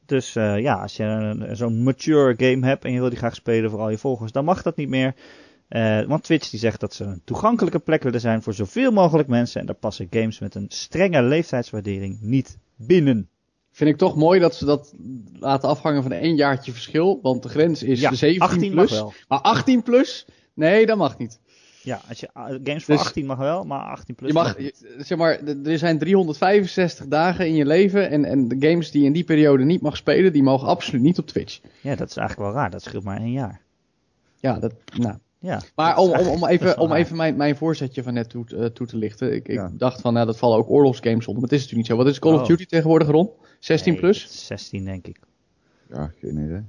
Dus ja, als je zo'n mature game hebt en je wil die graag spelen voor al je volgers, dan mag dat niet meer. Want Twitch die zegt dat ze een toegankelijke plek willen zijn voor zoveel mogelijk mensen. En daar passen games met een strenge leeftijdswaardering niet binnen. Vind ik toch mooi dat ze dat laten afhangen van één jaartje verschil. Want de grens is ja, 17 18 plus. Wel. Maar 18 plus? Nee, dat mag niet. Ja, als je, games voor dus 18 mag wel, maar 18 plus je mag, je, zeg maar, er zijn 365 dagen in je leven en, en de games die je in die periode niet mag spelen, die mogen absoluut niet op Twitch. Ja, dat is eigenlijk wel raar. Dat scheelt maar één jaar. Ja, dat, nou. Ja, maar om, om, om even, om even mijn, mijn voorzetje van net toe, uh, toe te lichten. Ik, ik dacht van, nou, dat vallen ook oorlogsgames onder. Maar het is natuurlijk niet zo. Wat is Call oh. of Duty tegenwoordig, Ron? 16 nee, plus? 16 denk ik. Ja, geen idee.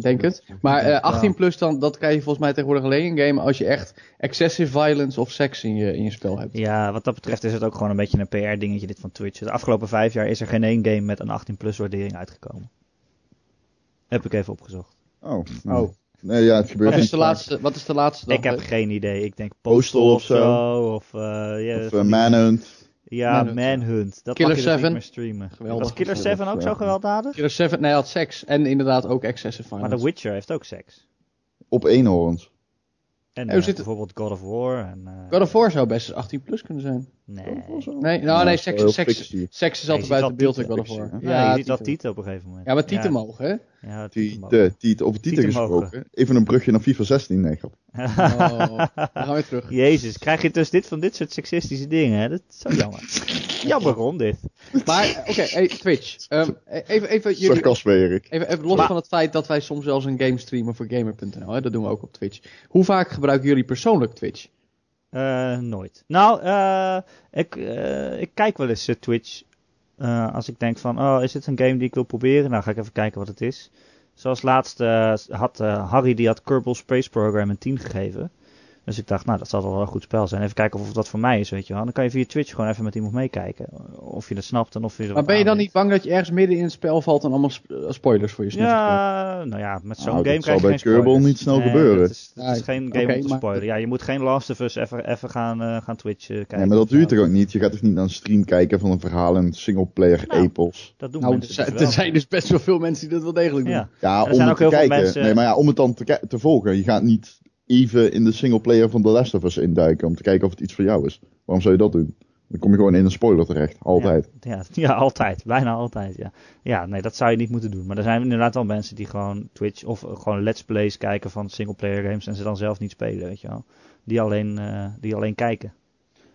Denk het. Maar uh, 18 plus, dan, dat krijg je volgens mij tegenwoordig alleen in game als je echt excessive violence of seks in je, in je spel hebt. Ja, wat dat betreft is het ook gewoon een beetje een PR dingetje dit van Twitch. De afgelopen vijf jaar is er geen één game met een 18 plus waardering uitgekomen. Heb ik even opgezocht. Oh. Nou. oh. Nee, ja, het gebeurt wat is de laatste? Wat is de laatste? Ik heb geen idee. Ik denk Postal, Postal of zo. Of, uh, yeah, of uh, Manhunt. Ja, Manhunt. Manhunt. Dat Killer mag je 7. niet meer streamen. Geweldig. Was Killer 7 ook zo gewelddadig? Killer 7, nee, had seks. En inderdaad ook excessive violence. Maar The Witcher heeft ook seks. Op eenhoorns. En uh, bijvoorbeeld God of War. En, uh, God of War zou best 18 plus kunnen zijn. Nee. Nee, nou, nee seks, seks, seks is altijd buiten beeld in God of War. Ja, ja je ziet wel tieten op een gegeven moment. Ja, maar tieten ja. mogen, hè? Ja, tieten, tieten. Over tieten gesproken. Even een brugje naar FIFA 16, nee, grap. Oh, dan gaan we terug. Jezus, krijg je dus dit van dit soort seksistische dingen, hè? Dat is zo jammer. jammer rond dit. Maar, oké, okay, hey, Twitch. Um, even, even, jullie, Sarcasme, Erik. Even, even los maar, van het feit dat wij soms wel eens een game streamen voor gamer.nl, hè? Dat doen we ook op Twitch. Hoe vaak gebruiken jullie persoonlijk Twitch? Uh, nooit. Nou, uh, ik, uh, ik kijk wel eens Twitch. als ik denk van, oh, is dit een game die ik wil proberen? Nou, ga ik even kijken wat het is. Zoals laatst had Harry, die had Kerbal Space Program een 10 gegeven. Dus ik dacht, nou, dat zal wel een goed spel zijn. Even kijken of dat voor mij is, weet je wel. Dan kan je via Twitch gewoon even met iemand meekijken. Of je het snapt en of je Maar ben je dan niet bang dat je ergens midden in het spel valt en allemaal spoilers voor je snit? Ja, nou ja, met zo'n nou, game krijg je geen spoilers. bij niet snel nee, gebeuren. Het is, het is geen game okay, om te spoilen. Ja, je moet geen Last of Us even, even gaan, uh, gaan Twitch uh, kijken. Nee, maar dat duurt toch ook niet? Je gaat toch niet naar een stream kijken van een verhaal in singleplayer nou, epos? Dat doen nou, mensen er, dus er zijn dus best wel veel mensen die dat wel degelijk doen. Ja, ja om het te kijken. Nee, maar ja, om het dan te, te volgen. Je gaat niet even in de singleplayer van The Last of Us induiken. Om te kijken of het iets voor jou is. Waarom zou je dat doen? Dan kom je gewoon in een spoiler terecht. Altijd. Ja, ja, ja, altijd. Bijna altijd, ja. Ja, nee, dat zou je niet moeten doen. Maar er zijn inderdaad wel mensen die gewoon Twitch of gewoon Let's Plays kijken van singleplayer games en ze dan zelf niet spelen, weet je wel. Die alleen, uh, die alleen kijken.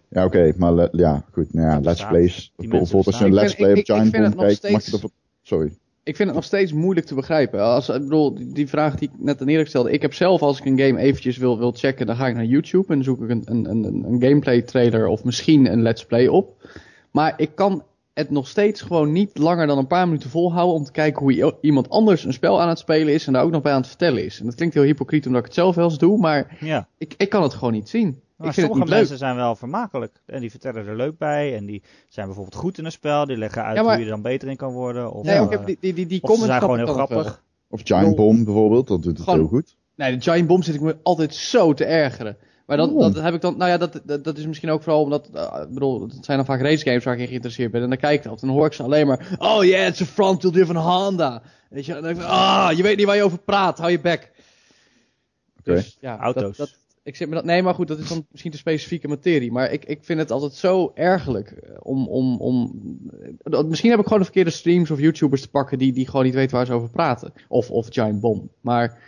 Ja, oké, okay, maar ja, goed. Nou ja, Let's Plays. Bijvoorbeeld als je een Let's Play op Giant Bomb kijkt, steeds... mag je dat... Sorry ik vind het nog steeds moeilijk te begrijpen. Als, ik bedoel, die vraag die ik net aan Erik stelde. Ik heb zelf, als ik een game eventjes wil, wil checken, dan ga ik naar YouTube en zoek ik een, een, een, een gameplay trailer of misschien een let's play op. Maar ik kan het nog steeds gewoon niet langer dan een paar minuten volhouden om te kijken hoe iemand anders een spel aan het spelen is en daar ook nog bij aan het vertellen is. En dat klinkt heel hypocriet omdat ik het zelf wel eens doe, maar Ja. ik, ik kan het gewoon niet zien. Maar sommige leuk. mensen zijn wel vermakelijk. En die vertellen er leuk bij. En die zijn bijvoorbeeld goed in een spel. Die leggen uit Ja, maar- hoe je er dan beter in kan worden. Of, Nee, ik heb die, die, die, die of ze comments zijn gewoon heel wel. grappig. Of Giant. Bomb bijvoorbeeld, dat doet het Gewoon- heel goed. Nee, de Giant Bomb zit ik me altijd zo te ergeren. Maar dat, Waarom? dat heb ik dan, nou ja, dat, dat, dat is misschien ook vooral omdat, ik bedoel, het zijn dan vaak race games waar ik in geïnteresseerd ben. En dan kijk ik dat en dan hoor ik ze alleen maar, oh yeah, it's a front wheel driven Honda. Weet je, en dan denk ik, van, ah, je weet niet waar je over praat, hou je bek. Oké. Dus, ja, Auto's. Dat, dat, ik zit me dat, nee, maar goed, dat is dan misschien de specifieke materie. Maar ik, ik vind het altijd zo ergerlijk eh, om, om, om, dat- misschien heb ik gewoon de verkeerde streams of YouTubers te pakken die, die gewoon niet weten waar ze over praten. Of, of Giant Bomb. Maar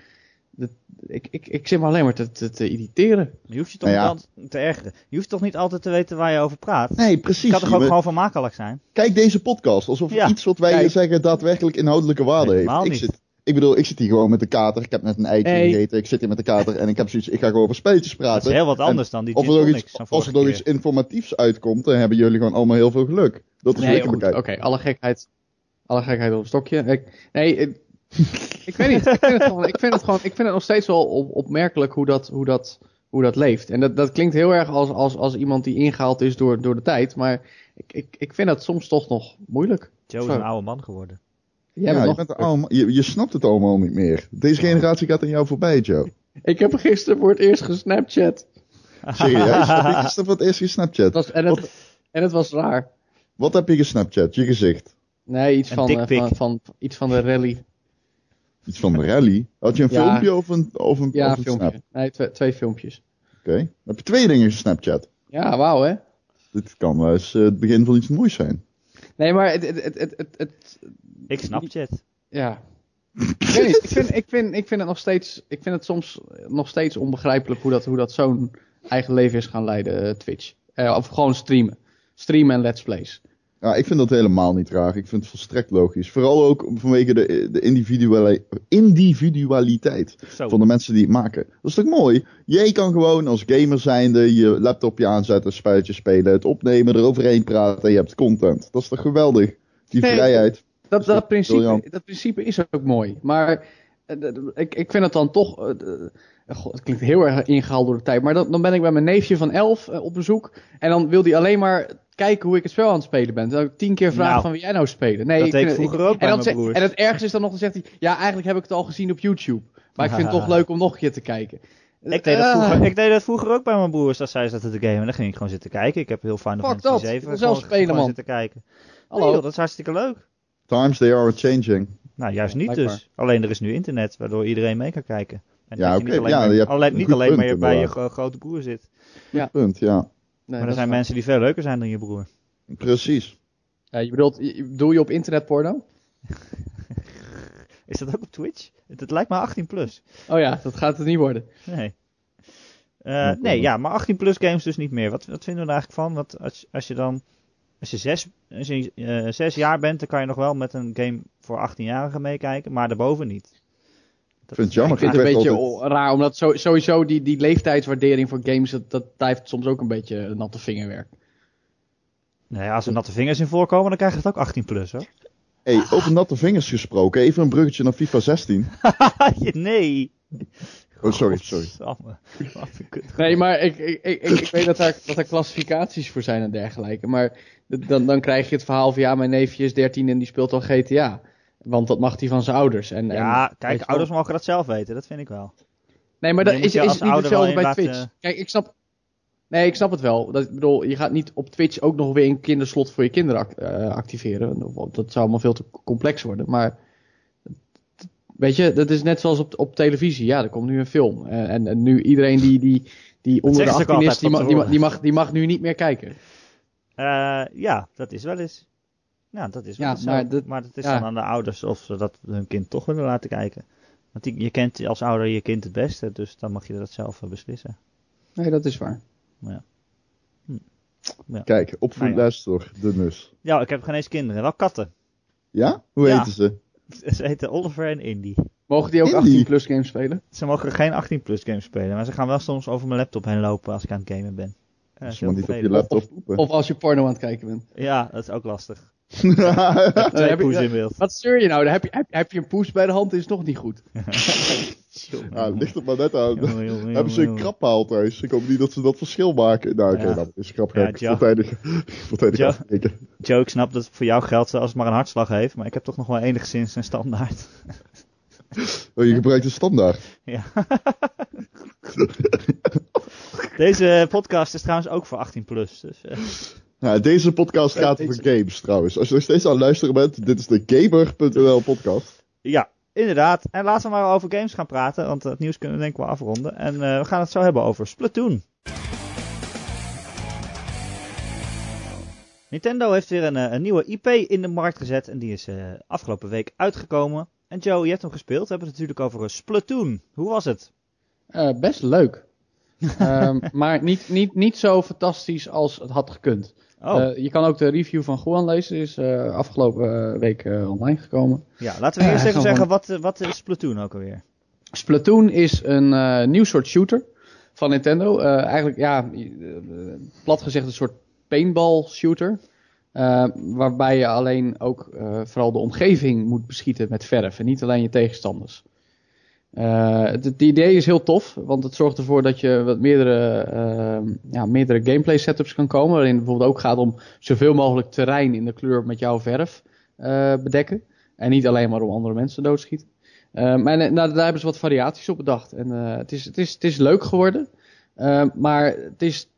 dat, ik, ik, ik zit me alleen maar te, te, te irriteren. Je hoeft je toch Nou ja. niet altijd te ergeren. Je hoeft toch niet altijd te weten waar je over praat. Nee, Het precies. kan toch ook Je- gewoon vermakelijk zijn? Kijk deze podcast, alsof Ja. iets wat wij Kijk. hier zeggen daadwerkelijk inhoudelijke waarde Helemaal heeft. Ik, niet. zit, ik bedoel, ik zit hier gewoon met de kater. Ik heb net een eitje Hey. gegeten. Ik zit hier met de kater en ik heb zoiets. Ik ga gewoon over spelletjes Dat praten. is heel wat En anders dan die Of er, nog iets, als er nog iets informatiefs uitkomt, dan hebben jullie gewoon allemaal heel veel geluk. Dat is Nee, oké, alle gekheid. Alle gekheid op een stokje. Ik, nee, ik, ik weet niet. Ik vind, het gewoon, ik vind het gewoon, ik vind het nog steeds wel op, opmerkelijk hoe dat, hoe dat, hoe dat leeft. En dat, dat klinkt heel erg als, als, als iemand die ingehaald is door, door de tijd. Maar ik, ik, ik vind dat soms toch nog moeilijk. Joe is een oude man geworden. Jij Ja, bent je, bent er allemaal, je, je snapt het allemaal niet meer. Deze generatie gaat aan jou voorbij, Joe. Ik heb gisteren voor het eerst gesnapchat. Serieus? heb je gisteren voor het eerst gesnapchat? Het was, en, het, en het was raar. Wat heb je gesnapchat? Je gezicht. Nee, iets van, eh, van, van, iets van de rally. Iets van de rally. Had je een Ja. filmpje of een, of een, Ja, of een filmpje. snap? Nee, twee, twee filmpjes. Oké. Dan heb je twee dingen gesnapchat. Ja, wauw hè. Dit kan wel eens eh, het begin van iets moois zijn. Nee, maar het, het, het, het- Ik snap het. Ja. ik weet niet, ik vind, ik, vind, ik vind het nog steeds, ik vind het soms nog steeds onbegrijpelijk hoe dat, hoe dat zo'n eigen leven is gaan leiden, eh, Twitch. Eh, of gewoon streamen. Streamen en let's plays. Ja, ik vind dat helemaal niet raar. Ik vind het volstrekt logisch. Vooral ook vanwege de, de individuali- individualiteit Zo. van de mensen die het maken. Dat is toch mooi? Jij kan gewoon als gamer zijnde je laptopje aanzetten, een spelletje spelen, het opnemen, eroverheen praten en je hebt content. Dat is toch geweldig? Die Nee, vrijheid. Dat, dat principe, dat principe is ook mooi. Maar eh, ik, ik vind het dan toch. eh, eh, god, het klinkt heel erg ingehaald door de tijd. Maar dan, dan ben ik bij mijn neefje van 11 eh, op bezoek. En dan wil hij alleen maar kijken hoe ik het spel aan het spelen ben. Dan heb ik tien keer vragen Nou, van wie jij nou spelen. Nee, dat ik vind ik het- vroeger ook en bij dan broers. En het ergste is dan nog, dan zegt hij. Ja, eigenlijk heb ik het al gezien op YouTube. Maar ik vind het toch leuk om nog een keer te kijken. Ik deed, dat vroeger, ik deed dat vroeger ook bij mijn broers als zij zaten te gamen. En dan ging ik gewoon zitten kijken. Ik heb heel Final Fuck Fantasy dat. 7 Ik wil gewoon, spelen, gewoon man. zitten kijken. Hallo. Nee, joh, dat is hartstikke leuk. Times they are changing. Nou, juist Ja, niet blijkbaar. dus. Alleen er is nu internet, waardoor iedereen mee kan kijken. En Ja, je oké, niet alleen, ja, maar- je hebt alleen, een niet alleen maar bij je inderdaad. gro- grote broer zit. Punt, ja. Nee, maar er zijn waar. mensen die veel leuker zijn dan je broer. Precies. Ja, je bedoelt, je- bedoel je op internet porno? Is dat ook op Twitch? Het, het lijkt me 18 plus. Oh ja, dat gaat het niet worden. Nee. Eh, nee, ja, maar 18 plus games dus niet meer. Wat, wat vinden we er eigenlijk van? Wat, als, als je dan, als je, zes, als je eh, zes jaar bent, dan kan je nog wel met een game voor 18-jarigen meekijken, maar daarboven niet. Dat vind het jammer. Ik vind het een beetje altijd- raar, omdat zo- sowieso die, die leeftijdswaardering voor games, dat, dat blijft soms ook een beetje natte vingerwerk. Nee, als er natte vingers in voorkomen, dan krijg je het ook 18 plus hoor. Hey, over natte vingers gesproken. Even een bruggetje naar FIFA 16. nee. Oh, sorry, sorry. Godsamme. Wat een kut. Nee, maar ik, ik, ik, ik, weet dat er, dat er klassificaties voor zijn en dergelijke. Maar dan, dan krijg je het verhaal van ja, mijn neefje is 13 en die speelt al GTA. Want dat mag hij van zijn ouders. En, Ja, en, kijk, ouders mogen dat zelf weten, dat vind ik wel. Nee, maar dat is, is niet hetzelfde bij Twitch. Kijk, ik snap... Nee, ik snap het wel. Dat, ik bedoel, je gaat niet op Twitch ook nog weer een kinderslot voor je kinderen eh, activeren. Dat zou allemaal veel te complex worden. Maar weet je, dat is net zoals op, op televisie. Ja, er komt nu een film. En, en, en nu iedereen die, die, die onder de zeggen ze ook 18 is, die, van ma- die, mag, die mag nu niet meer kijken. Eh, ja, dat is wel eens. Ja, dat is wel Ja, maar dat- maar het is ja. dan aan de ouders of ze dat hun kind toch willen laten kijken. Want die, je kent als ouder je kind het beste, dus dan mag je dat zelf eh, beslissen. Nee, dat is waar. Kijk, opvoedles Nou de nus. Ja, ik heb geen eens kinderen, wel katten. Ja? Hoe Ja. heten ze? Ze heten Oliver en Indy. Mogen die ook Indie. 18 plus games spelen? Ze mogen geen 18 plus games spelen, maar ze gaan wel soms over mijn laptop heen lopen als ik aan het gamen ben. Ja, Als je maar heel niet op je laptop poepen. Of als je porno aan het kijken bent. Ja, dat is ook lastig. Twee heb je- poes in beeld. Wat stuur je nou? Dan heb, je, heb, heb je een poes bij de hand, is het nog niet goed. Ja, het ligt er maar net aan. Jongen, jongen, Hebben ze een krappaal thuis? Ik hoop niet dat ze dat verschil maken. Nou, oké, Ja. dat is grap. Ja, afkijken. Joe, ik snap dat het voor jou geldt als het maar een hartslag heeft, maar ik heb toch nog wel enigszins een standaard. Oh, je gebruikt de standaard. Ja. Deze podcast is trouwens ook voor 18 plus. Dus, eh, Ja, deze podcast gaat over games trouwens. Als je nog steeds aan het luisteren bent, dit is de Gamer.nl podcast. ja, inderdaad. En laten we maar over games gaan praten, want het nieuws kunnen we denk ik wel afronden. En eh, we gaan het zo hebben over Splatoon. Nintendo heeft weer een, eh, een nieuwe IP in de markt gezet en die is eh, afgelopen week uitgekomen. En Joe, je hebt hem gespeeld. We hebben het natuurlijk over Splatoon. Hoe was het? Eh, best leuk. Ehm, maar niet, niet, niet zo fantastisch als het had gekund. Oh, Eh, je kan ook de review van Juan lezen. is eh, afgelopen eh, week online gekomen. ja. Laten we eerst even zeggen, wat, wat is Splatoon ook alweer? Splatoon is een nieuw soort shooter van Nintendo. Eigenlijk, ja, plat gezegd een soort paintball shooter. Waarbij je alleen ook vooral de omgeving moet beschieten met verf en niet alleen je tegenstanders. Eh, het, idee is heel tof, want het zorgt ervoor dat je wat meerdere, eh, ja, meerdere gameplay setups kan komen. Waarin het bijvoorbeeld ook gaat om zoveel mogelijk terrein in de kleur met jouw verf eh, bedekken. En niet alleen maar om andere mensen doodschieten. Eh, maar nou, daar hebben ze wat variaties op bedacht. En eh, het, is, het, is, het is leuk geworden. Eh, maar het is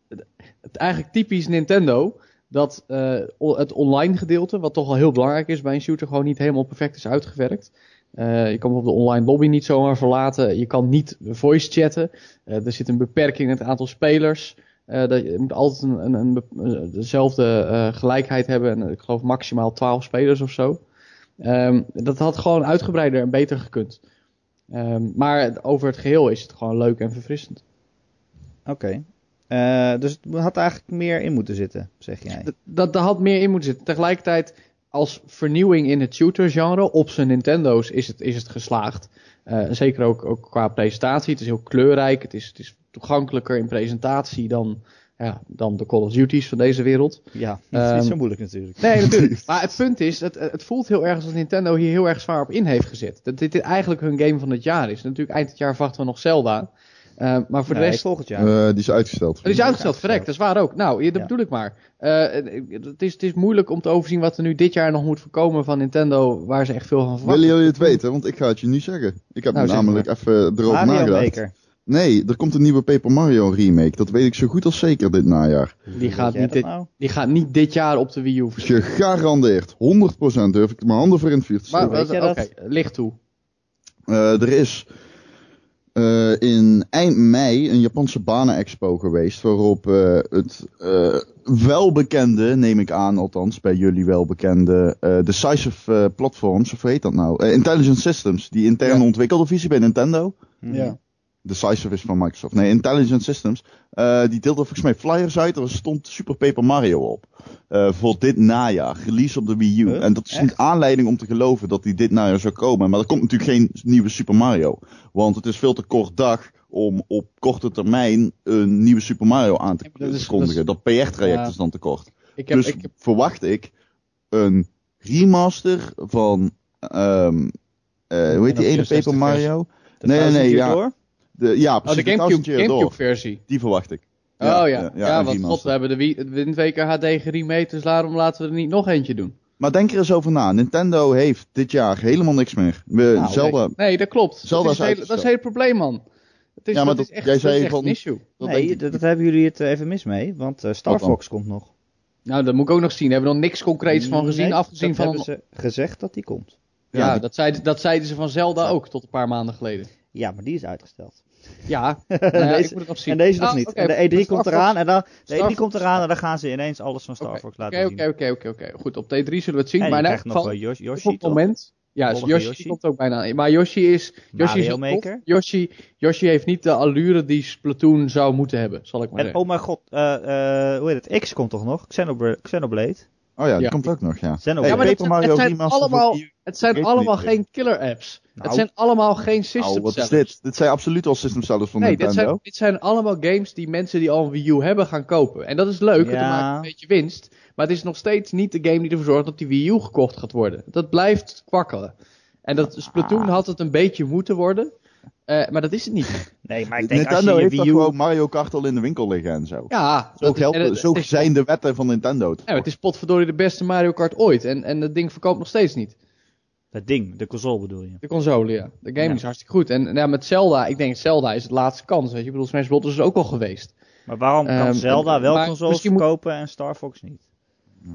het eigenlijk typisch Nintendo dat het online gedeelte, wat toch al heel belangrijk is bij een shooter, gewoon niet helemaal perfect is uitgewerkt. Eh, je kan bijvoorbeeld de online lobby niet zomaar verlaten. Je kan niet voice chatten. Eh, er zit een beperking in het aantal spelers. Eh, dat, je moet altijd een, een, een dezelfde gelijkheid hebben. En, ik geloof maximaal 12 spelers of zo. Ehm, dat had gewoon uitgebreider en beter gekund. Ehm, maar over het geheel is het gewoon leuk en verfrissend. Oké. Dus het had eigenlijk meer in moeten zitten, zeg jij. D- dat, daar had meer in moeten zitten. Tegelijkertijd, als vernieuwing in het shooter-genre op zijn Nintendo's is het, is het geslaagd. Eh, zeker ook, ook qua presentatie. Het is heel kleurrijk. Het is, het is toegankelijker in presentatie dan, ja, dan de Call of Duty's van deze wereld. Ja, dat is Ehm, niet zo moeilijk natuurlijk. Nee, natuurlijk. Maar het punt is, het, het voelt heel erg alsof Nintendo hier heel erg zwaar op in heeft gezet. Dat dit eigenlijk hun game van het jaar is. Natuurlijk, eind het jaar verwachten we nog Zelda. Eh, maar voor de Nee, rest... volgend jaar. Eh, die is uitgesteld. Het is uitgesteld, verrekt, dat is waar ook. Nou, dat Ja. bedoel ik maar. Eh, het, is, het is moeilijk om te overzien wat er nu dit jaar nog moet voorkomen van Nintendo, waar ze echt veel van verwachten. Willen jullie het weten? Want ik ga het je nu zeggen. Ik heb Nou, zeg namelijk even erover Mario nagedacht. Maker. Nee, er komt een nieuwe Paper Mario remake. Dat weet ik zo goed als zeker dit najaar. Die gaat, niet dit, nou? die gaat niet dit jaar op de Wii U. Gegarandeerd. 100% durf ik mijn handen voor in het vuur te Maar steken. weet oké, jij dat? licht toe. Eh, er is eh, in eind mei een Japanse banen-expo geweest. Waarop eh, het eh, welbekende, neem ik aan althans, bij jullie welbekende, Decisive Platforms, of hoe heet dat nou? Intelligent Systems, die interne Ja. ontwikkelde visie bij Nintendo. Ja. Decisive is van Microsoft. Nee, Intelligent Systems. eh, die deelde volgens mij flyers uit. Er stond Super Paper Mario op. Eh, voor dit najaar. Release op de Wii U. Huh? En dat is een Echt? aanleiding om te geloven dat die dit najaar zou komen. Maar er komt natuurlijk geen nieuwe Super Mario. Want het is veel te kort dag om op korte termijn een nieuwe Super Mario aan te Ja, kondigen. Dat PR-traject is dan te kort. Heb, dus ik heb, verwacht ik een remaster van... eh, hoe heet die ene 64 Paper Mario? Nee, nee, nee, ja. Door? De, ja, oh, precies. de de Thousand Gamecube, Year Door. Gamecube versie. Die verwacht ik. oh ja, ja, want god, we hebben de Wii- de Wind Waker HD geremade, dus daarom laten we er niet nog eentje doen. Maar denk er eens over na. Nintendo heeft dit jaar helemaal niks meer. We, Nou, Zelda, Nee, nee, dat klopt. Zelda dat, is hele, dat is het hele probleem, man. Het is, Ja, maar dat, dat- is echt, jij dat zei is echt van- een issue. Nee, dat, hebben jullie het eh, even mis mee, want eh, Star? Fox komt nog. Nou, dat moet ik ook nog zien. Daar hebben we nog niks concreets van gezien, Nee, afgezien dat van... hebben ze gezegd dat die komt. Ja, Ja, dat, zeiden, dat zeiden ze van Zelda ook tot een paar maanden geleden. Ja, maar die is uitgesteld. Ja, nou ja, Deze- ik moet het nog zien. En deze nog Ah, niet. En de maar E3 Star komt eraan en dan, de Star E3 Fox- komt eraan en dan gaan ze ineens alles van Star Oké, Fox laten zien. oké, oké, oké, oké. Goed, op T3 zullen we het zien. En maar je krijgt nog wel Yoshi, op Yoshi het toch? moment... Ja, Yoshi, Yoshi. komt ook bijna. Maar Yoshi is... Yoshi is. Maker? Yoshi, Yoshi heeft niet de allure die Splatoon zou moeten hebben, zal ik maar En zeggen. oh mijn god, eh, eh, hoe heet het? X komt toch nog? Xenoblade. Oh ja, die Ja. komt ook nog, ja. Zijn ook- Hey, Ja, maar dat Paper Mario het zijn allemaal-. Het zijn allemaal geen killer apps. Nou. het zijn allemaal geen system Nou, wat is dit? Dit zijn absoluut al system sellers van Nee, dit Nintendo. zijn, dit zijn allemaal games die mensen die al een Wii U hebben gaan kopen. En dat is leuk, want dan Ja. maak je een beetje winst. Maar het is nog steeds niet de game die ervoor zorgt dat die Wii U gekocht gaat worden. Dat blijft kwakkelen. En dat Splatoon Ah. had het een beetje moeten worden. Eh, maar dat is het niet. Nee, maar ik denk als Nintendo je je heeft Wii U... gewoon Mario Kart al in de winkel liggen en zo. Ja, Zo, dat- geldt, en het- zo het is- zijn de wetten van Nintendo. ja, het is potverdorie de beste Mario Kart ooit. En, en dat ding verkoopt nog steeds niet. Dat ding, de console bedoel je. De console, ja. De game Ja. is hartstikke goed. En ja, met Zelda, ik denk Zelda is het laatste kans. Weet je, ik bedoel, Smash Bros. is ook al geweest. Maar waarom kan Ehm, Zelda wel maar consoles moet- verkopen en Star Fox niet?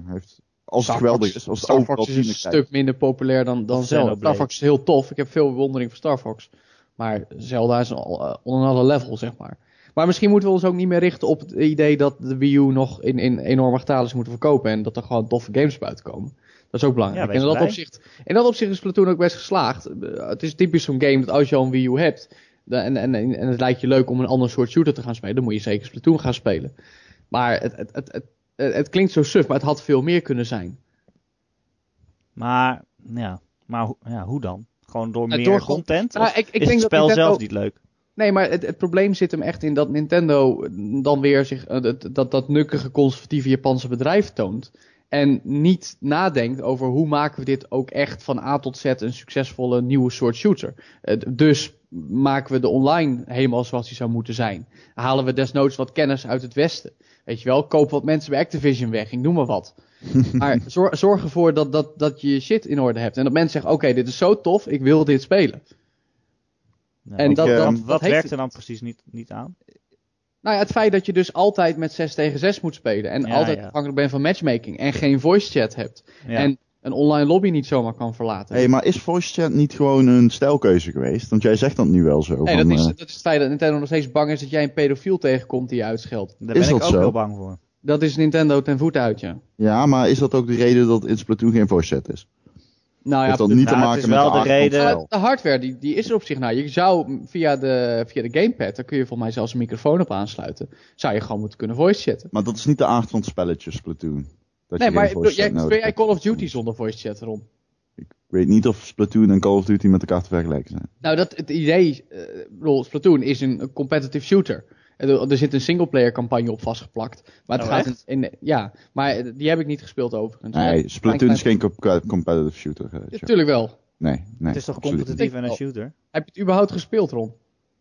Heeft, als het Star geweldig Fox- is, als het Star Fox is een stuk minder populair dan, dan Zelda. Star Fox is heel tof. Ik heb veel bewondering voor Star Fox. Maar Zelda is al, uh, on another level, zeg maar. Maar misschien moeten we ons ook niet meer richten op het idee dat de Wii U nog in, in enorme getalen is moeten verkopen. En dat er gewoon toffe games buiten komen. Dat is ook belangrijk. Ja, en in dat, opzicht, in dat opzicht is Splatoon ook best geslaagd. Uh, het is typisch zo'n game dat als je al een Wii U hebt. En, en, en, het lijkt je leuk om een ander soort shooter te gaan spelen. Dan moet je zeker Splatoon gaan spelen. Maar het, het, het, het, het, klinkt zo suf, maar het had veel meer kunnen zijn. Maar, ja, maar ja, hoe dan? Gewoon door Ja, meer door content? Nou, ik- ik is denk het dat spel Nintendo- zelf niet leuk? Nee, maar het, het probleem zit hem echt in dat Nintendo dan weer zich eh, dat, dat, dat nukkige conservatieve Japanse bedrijf toont. En niet nadenkt over hoe maken we dit ook echt van A tot Z een succesvolle nieuwe soort shooter. Eh, dus maken we de online helemaal zoals die zou moeten zijn. Halen we desnoods wat kennis uit het Westen. Weet je wel, koop wat mensen bij Activision weg, ik noem maar wat. maar zorg, zorg ervoor dat, dat, dat je je shit in orde hebt. En dat mensen zeggen, oké, dit is zo tof, ik wil dit spelen. Ja, En want dat- dat- wat, werkt het er dan precies niet, niet aan? Nou ja, het feit dat je dus altijd met 6 tegen 6 moet spelen. En Ja, altijd ja. afhankelijk bent van matchmaking. En geen voice chat hebt. Ja. En een online lobby niet zomaar kan verlaten. Hé, maar is voice chat niet gewoon een stijlkeuze geweest? Want jij zegt dat nu wel zo. nee, van, dat is, eh, dat is het feit dat Nintendo nog steeds bang is dat jij een pedofiel tegenkomt die je uitscheldt. Daar is ben ik dat ook zo? wel bang voor. Dat is Nintendo ten voet uit, ja. Ja, maar is dat ook de reden dat in Splatoon geen voice chat is? Nou ja, Heeft dat de- niet nou, te het maken is met wel de reden- spel? de hardware die, die is er op zich. Nou, je zou via de, via de gamepad, daar kun je volgens mij zelfs een microfoon op aansluiten. Zou je gewoon moeten kunnen voice chatten. Maar dat is niet de aard van het spelletje Splatoon. Dat Nee, je maar voice jij, speel jij. Call of Duty zonder voice chat erom? Ik weet niet of Splatoon en Call of Duty met elkaar te vergelijken zijn. Nou, dat, het idee, eh, bedoel, Splatoon is een competitive shooter. Er, er zit een singleplayer campagne op vastgeplakt. Maar het Oh, gaat in, in- ja, maar eh, die heb ik niet gespeeld overigens. Nee, Ja, Splatoon is geen co- competitive shooter. eh, Joe. Natuurlijk wel. Nee, nee. het is toch competitief en een shooter? Heb je het überhaupt gespeeld, Ron?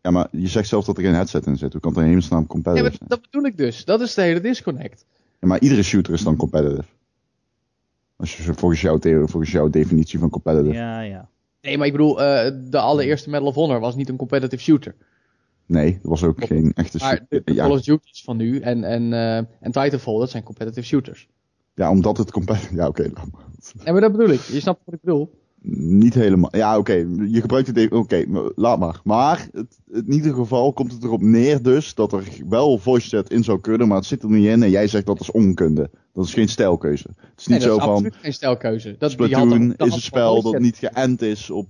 Ja, maar je zegt zelf dat er geen headset in zit. Hoe kan het in hemelsnaam Ja, competitive maar zijn? dat bedoel ik dus. Dat is de hele disconnect. Ja, maar iedere shooter is dan competitive. Als je, volgens, jouw the- volgens jouw definitie van competitive. Ja, ja. Nee, maar ik bedoel, eh, de allereerste Medal of Honor was niet een competitive shooter. Nee, dat was ook geen echte Maar de, shooter. Ja, Call of Duty's van nu en, en, eh, en Titanfall, dat zijn competitive shooters. ja, omdat het competitive... Ja, oké. laat maar. Ja, maar dat bedoel ik. Je snapt wat ik bedoel. Niet helemaal. Ja, oké. Je gebruikt het even. Oké, maar laat maar. Maar het, het- in ieder geval komt het erop neer dus dat er wel voice chat in zou kunnen, maar het zit er niet in. En jij zegt dat is onkunde. Dat is geen stijlkeuze. Het is niet Nee, dat zo is van absoluut geen stijlkeuze. Dat, die Splatoon had- dat is een spel dat niet geënt is op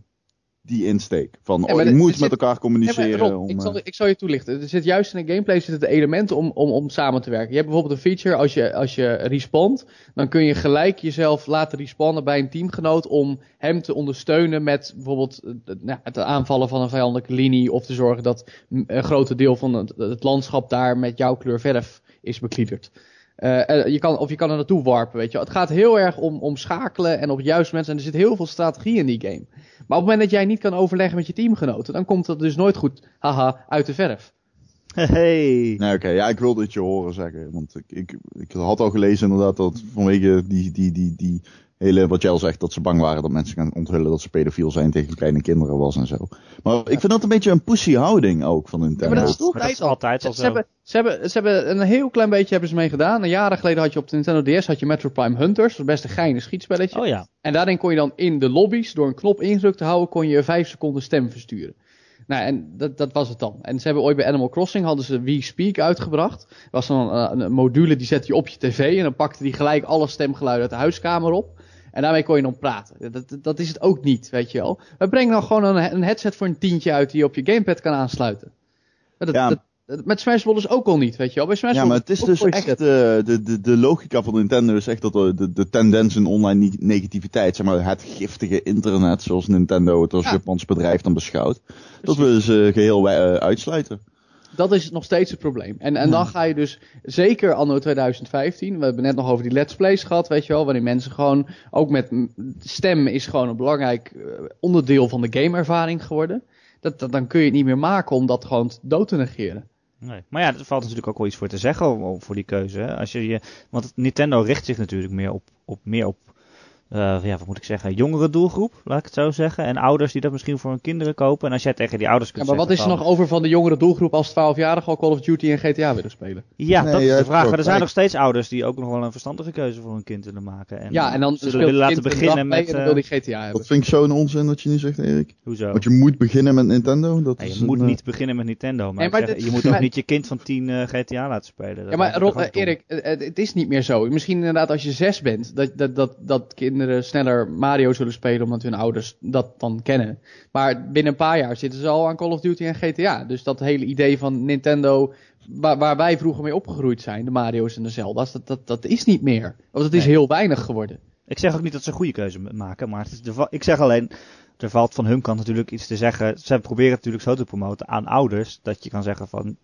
die insteek. Van, oh, je moet met zit- elkaar communiceren. maar Rob, om, ik, zal, eh, ik zal je toelichten. Er zit juist in een gameplay zitten de elementen om, om, om samen te werken. Je hebt bijvoorbeeld een feature, als je, als je respawnt, dan kun je gelijk jezelf laten respawnen bij een teamgenoot om hem te ondersteunen met bijvoorbeeld het- nou, het aanvallen van een vijandelijke linie of te zorgen dat een groot deel van het, het landschap daar met jouw kleur verf is bekliederd. Eh, eh, je kan, of je kan er naartoe warpen, weet je wel. Het gaat heel erg om, om schakelen en op juiste mensen. En er zit heel veel strategie in die game. Maar op het moment dat jij niet kan overleggen met je teamgenoten, dan komt dat dus nooit goed, haha, uit de verf. Hey. Nee, oké. Ja, ik wilde het je horen zeggen. Want ik, ik, ik had al gelezen inderdaad dat vanwege die, die, die, die hele, wat jij al zegt, dat ze bang waren dat mensen gaan onthullen dat ze pedofiel zijn tegen kleine kinderen was en zo. Maar ik vind dat een beetje een pussy houding ook van Nintendo. Ja, maar dat is dat altijd is altijd al Ze, zo. ze, hebben, ze, hebben, ze hebben een heel klein beetje hebben ze mee gedaan. Een jaren geleden had je op de Nintendo DS had je Metro Prime Hunters. Dat was best een geinig schietspelletje. Oh ja. En daarin kon je dan in de lobby's, door een knop ingedrukt te houden, kon je 5 seconden stem versturen. Nou, en dat, dat was het dan. En ze hebben ooit bij Animal Crossing hadden ze We Speak uitgebracht. Dat was dan een, een module die zette je op je tv en dan pakte die gelijk alle stemgeluiden uit de huiskamer op. En daarmee kon je dan praten. Dat, dat, is het ook niet, weet je wel. We brengen dan gewoon een, een headset voor een tientje uit die je op je gamepad kan aansluiten. Dat, Ja. dat, met Smash Bros. ook al niet, weet je wel. Bij Smash Ja, maar het is dus echt, uh, de, de, de logica van Nintendo is echt dat de, de, de tendens in online negativiteit, zeg maar het giftige internet, zoals Nintendo het als ja. Japans bedrijf dan beschouwt, dat we ze geheel uh, uitsluiten. Dat is nog steeds het probleem. En, en dan ga je dus, zeker anno 2015, we hebben net nog over die let's plays gehad, weet je wel, waarin mensen gewoon, ook met stem is gewoon een belangrijk onderdeel van de gameervaring geworden. Dat, dat, dan kun je het niet meer maken om dat gewoon dood te negeren. Nee. Maar ja, er valt natuurlijk ook wel iets voor te zeggen voor die keuze. Hè? Als je, je, want Nintendo richt zich natuurlijk meer op, op, meer op ja, wat moet ik zeggen, jongere doelgroep, laat ik het zo zeggen. En ouders die dat misschien voor hun kinderen kopen. En als jij tegen die ouders kunt ja, maar wat is er nog over van de jongere doelgroep als 12-jarigen al Call of Duty en GTA willen spelen? Ja, dat is de vraag. Maar er zijn nog steeds ouders die ook nog wel een verstandige keuze voor hun kind willen maken. En ja, en dan ze willen laten beginnen met... Uh, wil die GTA hebben. Dat vind ik zo'n onzin dat je nu zegt, Erik. Hoezo? Want je moet beginnen met Nintendo. Dat nee, is je moet niet beginnen met Nintendo. Maar, nee, maar zeg, je moet ook niet je kind van 10 uh, GTA laten spelen. Dat ja, maar Rob, Erik, het is niet meer zo. Misschien inderdaad als je zes bent, dat, dat, dat, dat kinderen sneller Mario zullen spelen omdat hun ouders dat dan kennen. Maar binnen een paar jaar zitten ze al aan Call of Duty en GTA. Dus dat hele idee van Nintendo, waar, waar wij vroeger mee opgegroeid zijn, de Mario's en de Zelda's, dat, dat, dat is niet meer. Of dat is heel weinig geworden. Ik zeg ook niet dat ze een goede keuze maken, maar het is de, ik zeg alleen, er valt van hun kant natuurlijk iets te zeggen. Ze proberen het natuurlijk zo te promoten aan ouders, dat je kan zeggen van,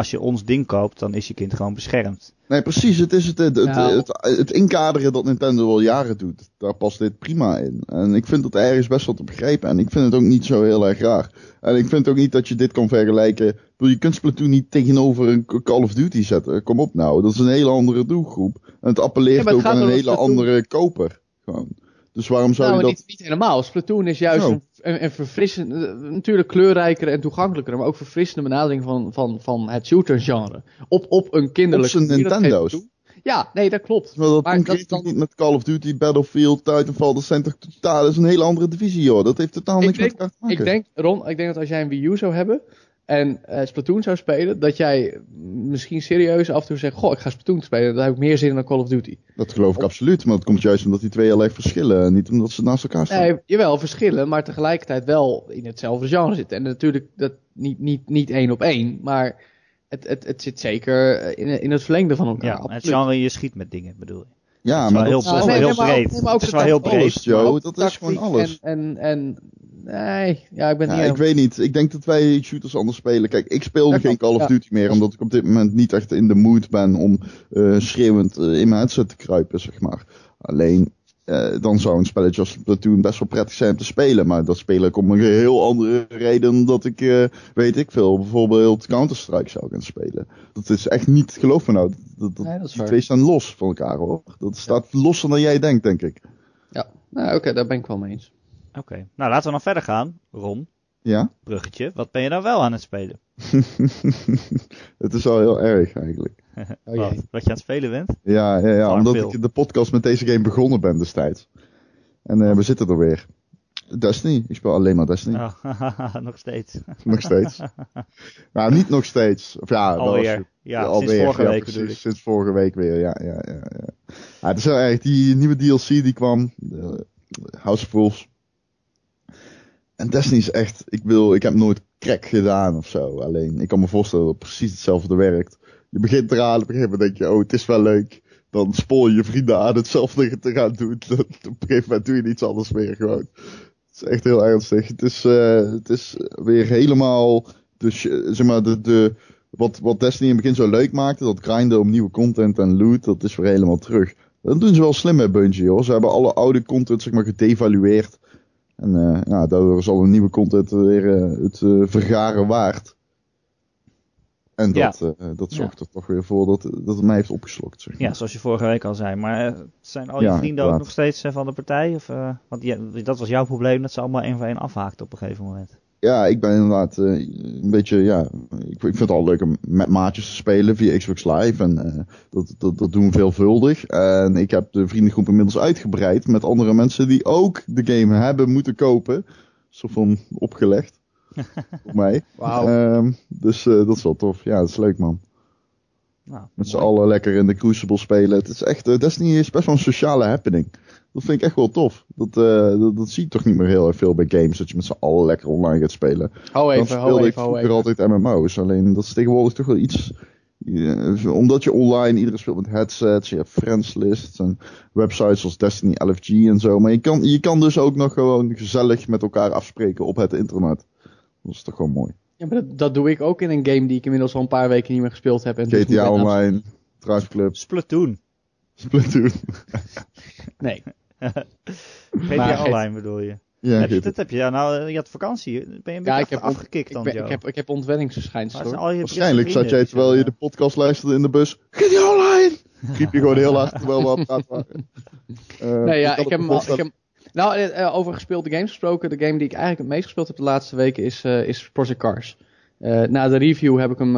als je ons ding koopt, dan is je kind gewoon beschermd. Nee, precies. Het is het, het, het, het, inkaderen dat Nintendo al jaren doet. Daar past dit prima in. En ik vind dat ergens best wel te begrijpen. En ik vind het ook niet zo heel erg raar. En ik vind ook niet dat je dit kan vergelijken. Je kunt Splatoon niet tegenover een Call of Duty zetten. Kom op nou. Dat is een hele andere doelgroep. En het appelleert ook aan een hele andere koper. Gewoon. Dus waarom zou nou, je dat... Niet, niet helemaal. Splatoon is juist een, een, een verfrissend, natuurlijk kleurrijker en toegankelijker, maar ook verfrissende benadering van, van, van het shooter genre. Op, op een kinderlijk... Op zijn Nintendo's. Ja, nee, dat klopt. Maar dat maar dat dan... niet met Call of Duty, Battlefield, Titanfall, dat zijn toch totaal, dat is een hele andere divisie joh. Dat heeft totaal niks denk, met elkaar te maken. Ik denk, Ron, ik denk dat als jij een Wii U zou hebben, en uh, Splatoon zou spelen, dat jij misschien serieus af en toe zegt: Goh, ik ga Splatoon spelen, daar heb ik meer zin in dan Call of Duty. Dat geloof ik absoluut, maar dat komt juist omdat die twee heel erg verschillen, niet omdat ze naast elkaar staan. Nee, jawel, verschillen, maar tegelijkertijd wel in hetzelfde genre zitten. En natuurlijk dat niet, niet, niet één op één, maar het, het, het zit zeker in, in het verlengde van elkaar. Ja, het genre, je schiet met dingen, bedoel je. Ja, maar dat is wel heel, breed. Het is wel heel breed, Joe. Dat is gewoon alles. En, en, en Nee, ja, ik ben ja, Ik weet niet. Ik denk dat wij shooters anders spelen. Kijk, ik speel geen Call of Duty meer, omdat ik op dit moment niet echt in de mood ben om uh, schreeuwend uh, in mijn headset te kruipen, zeg maar. Alleen, uh, dan zou een spelletje als Platoon best wel prettig zijn om te spelen. Maar dat speel ik om een heel andere reden dat ik, weet ik veel, bijvoorbeeld Counter-Strike zou gaan spelen. Dat is echt niet, geloof me nou, dat, dat, nee, dat die twee staan los van elkaar hoor. Dat staat ja. losser dan jij denkt, denk ik. Ja, nou oké, daar ben ik wel mee eens. Oké, nou laten we dan verder gaan. Ron, ja? bruggetje. Wat ben je nou wel aan het spelen? het is wel heel erg eigenlijk. Oh, wat, wat je aan het spelen bent? Ja, ja, ja omdat ik de podcast met deze game begonnen ben destijds. En uh, we zitten er weer. Destiny. Ik speel alleen maar Destiny. Oh, nog steeds. nog steeds. nou, niet nog steeds. Of ja, alweer. ja, alweer. sinds vorige week ja, precies, Sinds vorige week weer, ja. ja, ja, ja. ja het is wel erg. Die nieuwe DLC die kwam. House of Wolves. En Destiny is echt, ik wil, ik heb nooit crack gedaan of zo. Alleen, ik kan me voorstellen dat het precies hetzelfde werkt. Je begint eraan, op een gegeven moment denk je, oh, het is wel leuk. Dan spoor je vrienden aan hetzelfde te gaan doen. op een gegeven moment doe je iets anders meer gewoon. Het is echt heel ernstig. Het is, uh, het is weer helemaal, dus, zeg maar, de, de, wat, wat Destiny in het begin zo leuk maakte, dat grinden om nieuwe content en loot, dat is weer helemaal terug. Dat doen ze wel slim met Bungie hoor. Ze hebben alle oude content zeg maar gedevalueerd. En ja, daardoor is al een nieuwe content weer uh, het vergaren waard. En dat, ja. dat zorgt ja. er toch weer voor dat, dat het mij heeft opgeslokt. Zeg maar. Ja, zoals je vorige week al zei. Maar zijn al je ja, vrienden ook nog steeds van de partij? Of, want dat was jouw probleem, dat ze allemaal één voor één afhaakten op een gegeven moment. Ja, ik ben inderdaad een beetje, ja, ik, ik, vind het al leuk om met maatjes te spelen via Xbox Live. En dat, dat, dat doen we veelvuldig. En ik heb de vriendengroep inmiddels uitgebreid met andere mensen die ook de game hebben moeten kopen. Zo van opgelegd. voor mij. Wauw. Um, dus uh, dat is wel tof. Ja, dat is leuk man. Nou, Met z'n allen lekker in de Crucible spelen. Het is echt, eh, Destiny is best wel een sociale happening. Dat vind ik echt wel tof. Dat, eh, dat, dat zie je toch niet meer heel erg veel bij games. Dat je met z'n allen lekker online gaat spelen. Hou Dan even, hou speelde ik even, vroeger altijd MMO's. Alleen dat is tegenwoordig toch wel iets... eh, omdat je online, iedereen speelt met headsets, je hebt friendslists en websites zoals Destiny LFG en zo. Maar je kan, je kan dus ook nog gewoon gezellig met elkaar afspreken op het internet. Dat is toch gewoon mooi. Ja, maar dat, dat doe ik ook in een game die ik inmiddels al een paar weken niet meer gespeeld heb. En dus GTA ik- Online, Tribe Club, Splatoon. Splatoon. Nee. GTA Maar- Online bedoel je. Ja, heb je, dat heb je ja, nou, je had vakantie. Ben je een beetje Ja, ik heb, afgekikt ik, dan, ben- Joe? ik, heb, ik heb ontwenningsverschijnselen. Waarschijnlijk zat jij terwijl je de podcast luisterde in de bus. GTA Online! Riep je gewoon heel hard terwijl we aan het praten waren. Eh, Nee, ja, kan ik heb, hem al- ik voorstellen. heb Nou, eh, eh, over gespeelde games gesproken. De game die ik eigenlijk het meest gespeeld heb de laatste weken is, eh, is Project Cars. Na de review heb ik hem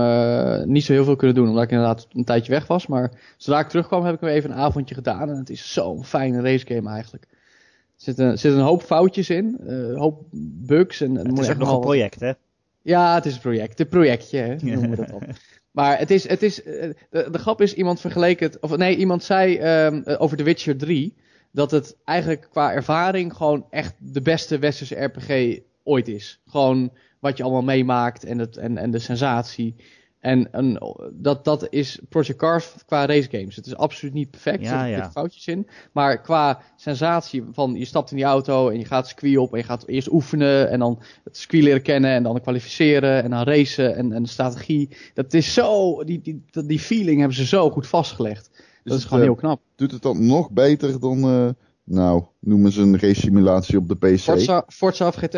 niet zo heel veel kunnen doen, omdat ik inderdaad een tijdje weg was. Maar zodra ik terugkwam heb ik hem even een avondje gedaan. En het is zo'n fijne racegame eigenlijk. Er zitten, er zitten een hoop foutjes in, een hoop bugs. En, en Het moet is ook nog een project, hè? ja, het is een project. Een projectje, hè, noemen we dat dan. Maar het is, het is, de, de grap is, iemand vergeleek het, of nee, iemand zei ehm, eh, over The Witcher 3, dat het eigenlijk qua ervaring gewoon echt de beste westerse RPG ooit is. Gewoon wat je allemaal meemaakt en, het, en, en de sensatie. En een, dat, dat is Project Cars qua racegames. Het is absoluut niet perfect, er Ja, zitten ja. dikke foutjes in. Maar qua sensatie van je stapt in die auto en je gaat circuit op en je gaat eerst oefenen en dan het circuit leren kennen en dan kwalificeren en dan racen en, en de strategie. Dat is zo, die, die, die feeling hebben ze zo goed vastgelegd. Dat is gewoon eh, heel knap. Doet het dan nog beter dan, eh, nou, noemen ze een race simulatie op de PC? Forza, Forza of GT?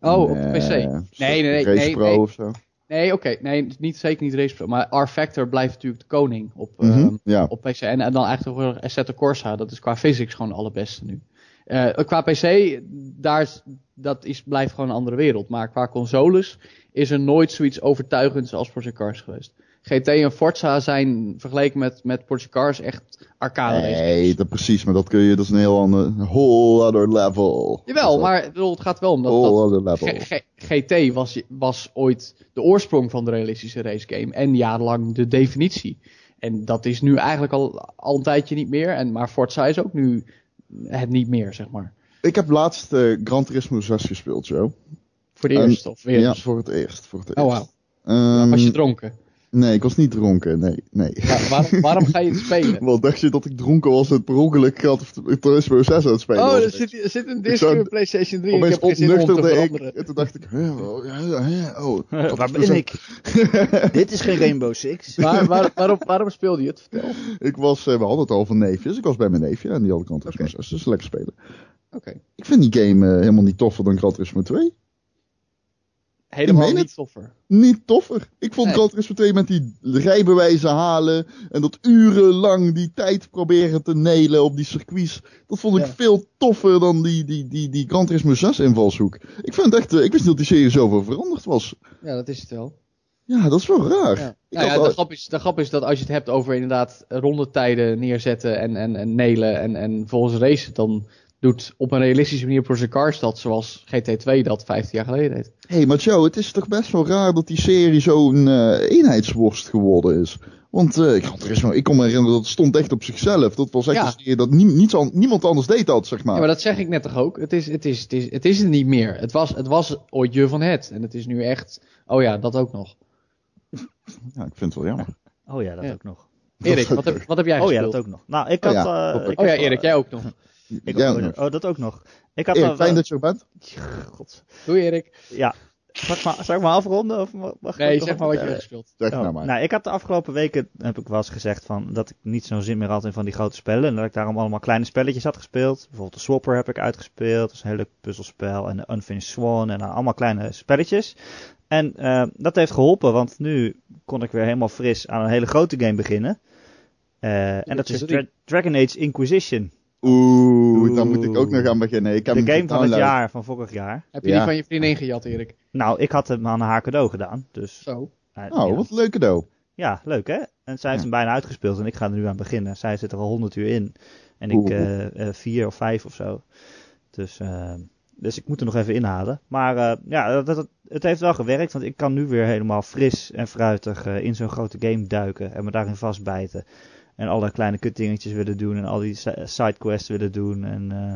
Oh, op de PC. Nee, nee, nee, Race nee, Pro nee. of zo. Nee, oké. Nee, niet, zeker niet Race Pro. Maar R-Factor blijft natuurlijk de koning op, Mhm, ehm, ja. op PC. En, en dan eigenlijk Assetto Corsa. Dat is qua physics gewoon het allerbeste nu. Eh, qua PC, daar is, dat is, blijft gewoon een andere wereld. Maar qua consoles is er nooit zoiets overtuigends als Project Cars geweest. GT en Forza zijn vergeleken met, met Project Cars echt arcade races. Nee, dat precies, maar dat kun je, dat is een heel ander, whole other level. Jawel, Dat maar bedoel, het gaat wel om dat, dat whole other level. G- G- GT was, was ooit de oorsprong van de realistische racegame en jarenlang de definitie. En dat is nu eigenlijk al, al een tijdje niet meer. En, maar Forza is ook nu het niet meer, zeg maar. Ik heb laatst eh, Gran Turismo 6 gespeeld, Joe. Voor de eerste of weer. Ja, voor het eerst. Voor het Oh, eerst. wauw. Ehm, Was je dronken? Nee, ik was niet dronken, nee. nee. Waar- waarom, waarom ga je het spelen? Wat dacht je dat ik dronken was en per ongeluk Turismo 6 aan het spelen Oh, er zit, er zit een Ik disc in PlayStation 3. Ik Opeens heb om te ontnuchterde ik en toen dacht ik, hè, oh, oh. Waar ben ik? Dit is geen Rainbow Six. Maar waar- waarom, waarom speelde je het? Vertel. Ik was, eh, we hadden het al van neefjes, ik was bij mijn neefje en die had Turismo Oké. 6, dus lekker spelen. Oké. Ik vind die game eh, helemaal niet toffer dan Gran Turismo 2. Helemaal niet het? toffer. Niet toffer. Ik vond Nee. Gran Turismo 2 met die rijbewijzen halen en dat urenlang die tijd proberen te nelen op die circuits. Dat vond ik Ja. veel toffer dan die, die, die, die Gran Turismo 6 invalshoek. Ik vind het echt, eh, ik wist niet dat die serie zoveel veranderd was. Ja, dat is het wel. Ja, dat is wel raar. Ja. Nou ja, al- de, grap is, de grap is dat als je het hebt over inderdaad rondetijden neerzetten en, en, en nelen en, en volgens racen, dan doet op een realistische manier Project Cars dat zoals GT2 dat 15 jaar geleden deed. Hé, hey, maar Joe, het is toch best wel raar dat die serie zo'n eh, eenheidsworst geworden is. Want eh, Gran Turismo, ik kon me herinneren, dat stond echt op zichzelf. Dat was echt Ja. een serie dat nie- niets an- niemand anders deed dat, zeg maar. Ja, maar dat zeg ik net toch ook. Het is, het is, het is, het is het niet meer. Het was, het was ooit je van het. En het is nu echt, oh ja, dat ook nog. Ja, ik vind het wel jammer. Oh ja, dat Ja. ook nog. Erik, wat heb, wat heb jij Oh ja, dat ook nog. Nou, ik Oh had... ja, eh, ik Oh ja, heb, Erik, jij ook nog. Ik, Jij oh, ook nog. oh, dat ook nog. Ik had Erik, eh, fijn dat je er bent. God. Doei Erik. Ja. Zal ik, maar, zal ik maar afronden? Of mag Nee, zeg maar wat je hebt gespeeld. Zeg Oh, nou maar. Nou, ik had de afgelopen weken, heb ik wel eens gezegd, van, dat ik niet zo'n zin meer had in van die grote spellen. En dat ik daarom allemaal kleine spelletjes had gespeeld. Bijvoorbeeld de Swapper heb ik uitgespeeld. Dat is een heel leuk puzzelspel. En de Unfinished Swan. En dan allemaal kleine spelletjes. En eh, dat heeft geholpen, want nu kon ik weer helemaal fris aan een hele grote game beginnen. Eh, en dat is Dra- Dragon Age Inquisition. Oeh, daar moet ik ook nog aan beginnen. Ik heb De game van het jaar van vorig jaar. Heb je Ja. die van je vriendin gejat, Erik? Nou, ik had hem aan haar cadeau gedaan. Dus, Zo. eh, Oh, ja. wat een leuk cadeau. Ja, leuk hè? En zij heeft Ja. hem bijna uitgespeeld en ik ga er nu aan beginnen. Zij zit er al 100 uur in. En ik eh, eh, vier of vijf of zo. Dus eh, Dus ik moet er nog even inhalen. Maar uh, ja, dat, dat, het heeft wel gewerkt. Want ik kan nu weer helemaal fris en fruitig uh, in zo'n grote game duiken. En me daarin vastbijten. En alle kleine kutdingetjes willen doen. En al die sidequests willen doen. En, uh,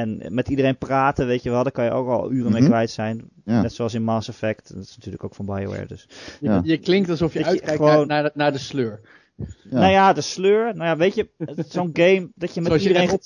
en met iedereen praten, weet je wel. Daar kan je ook al uren mee Mhm. kwijt zijn. Ja. Net zoals in Mass Effect. Dat is natuurlijk ook van Bioware. Dus. Je, Ja. je klinkt alsof je Dat je uitkijkt gewoon- naar, naar, de, naar de sleur. Ja. Nou ja, de sleur. Nou ja, weet je. Zo'n game dat je met Zoals je iedereen...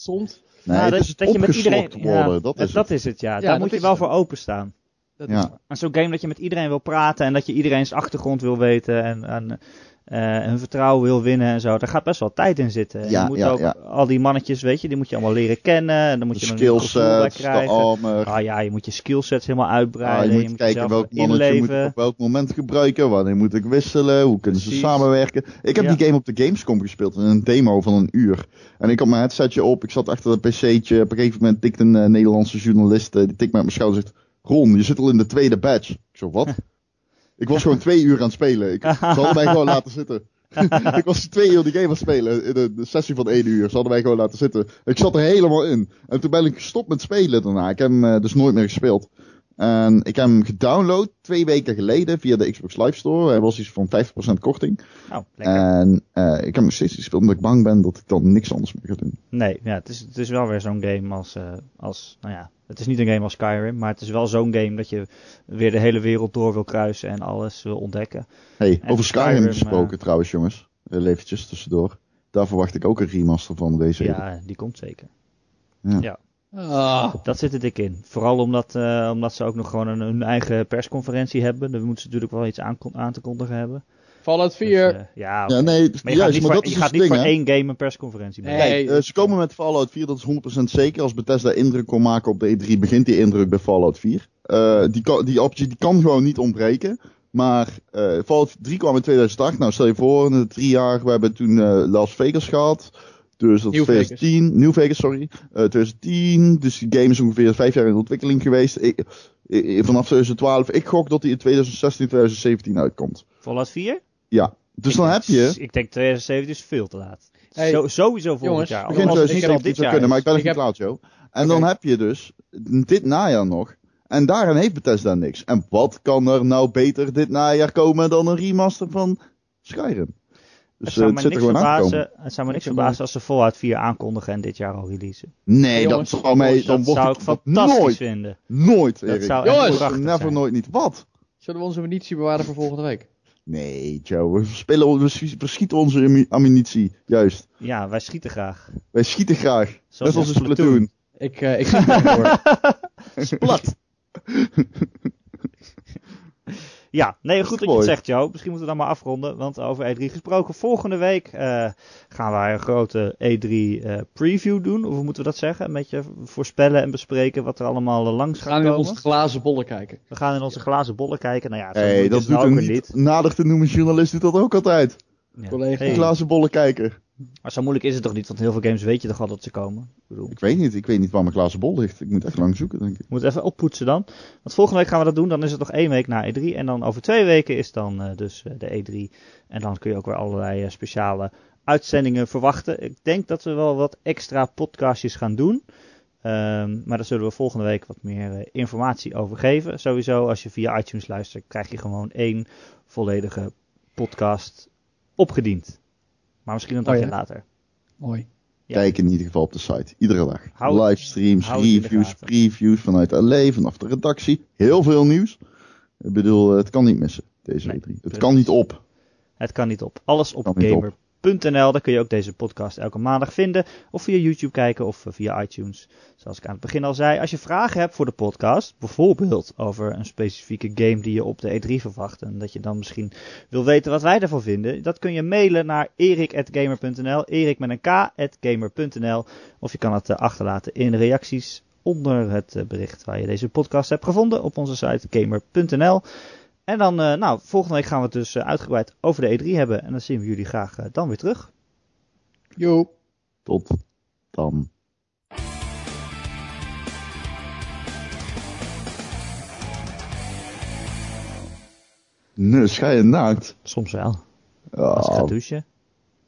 Nee, Nou, dat, is het dat je met iedereen. opgeslokt worden, ja, dat is dat het. is het, ja. Ja, Daar moet je wel het. voor openstaan. Dat Ja. is waar. En zo'n game dat je met iedereen wil praten en dat je iedereen's achtergrond wil weten en, en eh, hun vertrouwen wil winnen en zo. Daar gaat best wel tijd in zitten. En Ja, je moet ja, ook ja. al die mannetjes, weet je, die moet je allemaal leren kennen. En dan moet De je skillsets, de krijgen. armor. Ah ja, je moet je skillsets helemaal Ah, uitbreiden. je moet kijken jezelf welk mannetje moet ik op welk moment gebruiken, wanneer moet ik wisselen, hoe kunnen ze samenwerken. Ik heb die game op de Gamescom gespeeld in een demo van een uur. En ik had mijn headsetje op, ik zat achter het pc'tje. Op een gegeven moment tikt een eh, Nederlandse journalist, eh, die tikt me op mijn schouder en zegt... Ron, je zit al in de tweede badge. Ik zo, wat? ik was gewoon twee uur aan het spelen. Ik, ze hadden mij gewoon laten zitten. ik was twee uur die game aan het spelen in de, de sessie van één uur. Ze hadden mij gewoon laten zitten. Ik zat er helemaal in. En toen ben ik gestopt met spelen daarna. Ik heb hem eh, dus nooit meer gespeeld. En ik heb hem gedownload twee weken geleden via de Xbox Live Store. Hij was iets van 50% korting. Oh, lekker. En eh, ik heb hem steeds gespeeld omdat ik bang ben dat ik dan niks anders meer ga doen. Nee, ja, het, is, het is wel weer zo'n game als, eh, als, nou ja, het is niet een game als Skyrim, maar het is wel zo'n game dat je weer de hele wereld door wil kruisen en alles wil ontdekken. Hey, En over Skyrim, Skyrim, gesproken eh, trouwens jongens. Heel eventjes tussendoor. Daar verwacht ik ook een remaster van deze. Ja, die komt zeker. Ah, Dat zit er dik in. Vooral omdat, eh, omdat ze ook nog gewoon een, hun eigen persconferentie hebben. Dan moeten ze natuurlijk wel iets aan, aan te kondigen hebben. Fallout 4. Dus, eh, ja, Ja, nee, maar je gaat juist, niet, maar voor, dat is je gaat dus niet voor één game een persconferentie maken. Nee. Eh, ze komen met Fallout 4, dat is 100% zeker. Als Bethesda indruk kon maken op de E3, begint die indruk bij Fallout 4. Eh, die, kan, die optie die kan gewoon niet ontbreken. Maar eh, Fallout 3 kwam in 2008. Nou, stel je voor, in de drie jaar, we hebben toen eh, Las Vegas gehad. Dus dat is New Vegas. 2010, New Vegas, sorry. Eh 2010, dus die game is ongeveer vijf jaar in ontwikkeling geweest. Ik, ik- vanaf 2012, ik gok dat die in 2016, 2017 uitkomt. Fallout 4? Ja, dus Ik dan denk- heb je... Ik denk 2017 is veel te laat. Hey, Zo, sowieso volgend jongens, jaar. Begin Als het niet 2017 al dit zou kunnen, maar is. ik ben even heb- klaar, Joe. En dan heb je dus dit najaar nog. En daarin heeft Bethesda niks. En wat kan er nou beter dit najaar komen dan een remaster van Skyrim? Dus het zou me het zit er gewoon verbazen, het zou me niks verbazen als ze Fallout 4 aankondigen en dit jaar al releasen. Nee, jongens, dat zou mij, jongens, dan dat wordt zou ik fantastisch nooit, vinden. nooit, Dat Erik. zou Nooit, prachtig never, zijn. nooit niet. Wat? Zullen we onze munitie bewaren voor volgende week? Nee, Joe, we, spelen, we schi- verschieten onze ammu- ammunitie, juist. Ja, wij schieten graag. Wij schieten graag, Zoals net als Splatoon. Ik, eh ik zie het voor. Splat. ja, nee, goed dat je het zegt, Joe. Misschien moeten we dan maar afronden, want over E3 gesproken. Volgende week eh, gaan wij een grote E3 eh, preview doen, of hoe moeten we dat zeggen? Een beetje voorspellen en bespreken wat er allemaal eh, langs We gaat gaan in onze glazen bollen kijken. We gaan in onze glazen bollen kijken. Nou ja, Hey, dat is het doet nou ook weer niet nader te noemen journalist doet dat ook altijd. Ja. Collega. Hey, Glazen bollen kijker. Maar zo moeilijk is het toch niet, want heel veel games weet je toch al dat ze komen. Ik bedoel, Ik weet niet, ik weet niet waar mijn glazen bol ligt. Ik moet echt lang zoeken, denk ik. We moeten even oppoetsen dan. Want volgende week gaan we dat doen. Dan is het nog één week na E3. En dan over twee weken is dan eh, dus eh, de E3. En dan kun je ook weer allerlei eh, speciale uitzendingen verwachten. Ik denk dat we wel wat extra podcastjes gaan doen. Ehm, maar daar zullen we volgende week wat meer informatie over geven. Sowieso, als je via iTunes luistert, krijg je gewoon één volledige podcast opgediend. Maar misschien een Oh dagje ja. later. Mooi. Ja. Kijk in ieder geval op de site. Iedere dag. Het- Livestreams, het reviews, previews vanuit LA, vanaf de redactie. Heel veel nieuws. Ik bedoel, het kan niet missen, deze Nee, E3. Het precies. kan niet op. Het kan niet op. Alles op. gamer.nl. Daar kun je ook deze podcast elke maandag vinden. Of via YouTube kijken of eh, via iTunes. Zoals ik aan het begin al zei. Als je vragen hebt voor de podcast. Bijvoorbeeld over een specifieke game die je op de E3 verwacht. En dat je dan misschien wil weten wat wij ervan vinden. Dat kun je mailen naar erik.gamer.nl. Erik met een k.gamer.nl. Of je kan het eh, achterlaten in reacties onder het eh, bericht waar je deze podcast hebt gevonden. Op onze site gamer.nl. En dan, eh, nou, volgende week gaan we het dus eh, uitgebreid over de E3 hebben. En dan zien we jullie graag eh, dan weer terug. Yo. Tot dan. Nee, ga je naakt? Soms wel. Als ik ga douchen.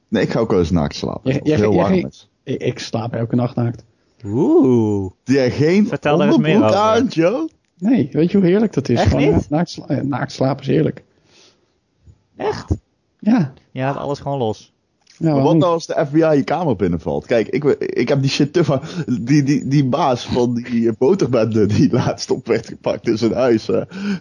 nee, ik ga ook wel eens naakt slapen. Ja, heel warm is. Ik, ik slaap elke nacht naakt. Oeh. Die er geen Vertel er eens meer onderbroek over. aan, Joe? Nee, weet je hoe heerlijk dat is? Echt Gewoon, niet? eh, naakt, sla- eh, naakt slapen is heerlijk. Echt? Ja. Je alles gewoon los. ja Maar wat nou als de FBI je kamer binnenvalt? Kijk, ik, ik heb die shit te van... Die, die, die baas van die boterbende die laatst op werd gepakt in zijn huis. hè,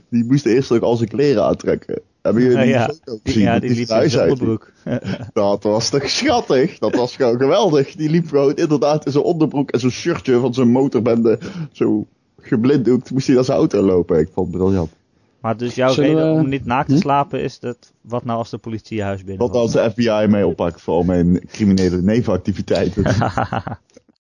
die moest eerst ook al zijn kleren aantrekken. Hebben jullie Ja, die ja. gezien? Ja, die hij liep zijn in zijn onderbroek. Dat was toch schattig? Dat was gewoon geweldig. Die liep gewoon inderdaad in zijn onderbroek en zo'n shirtje van zijn motorbende. Zo geblinddoekt moest hij naar zijn auto lopen. Ik vond het briljant. Maar dus jouw Zullen reden we- om niet naakt te Hm? slapen is dat... Wat nou als de politie je huis binnen Wat als de FBI mij oppakt voor al mijn criminele nevenactiviteiten.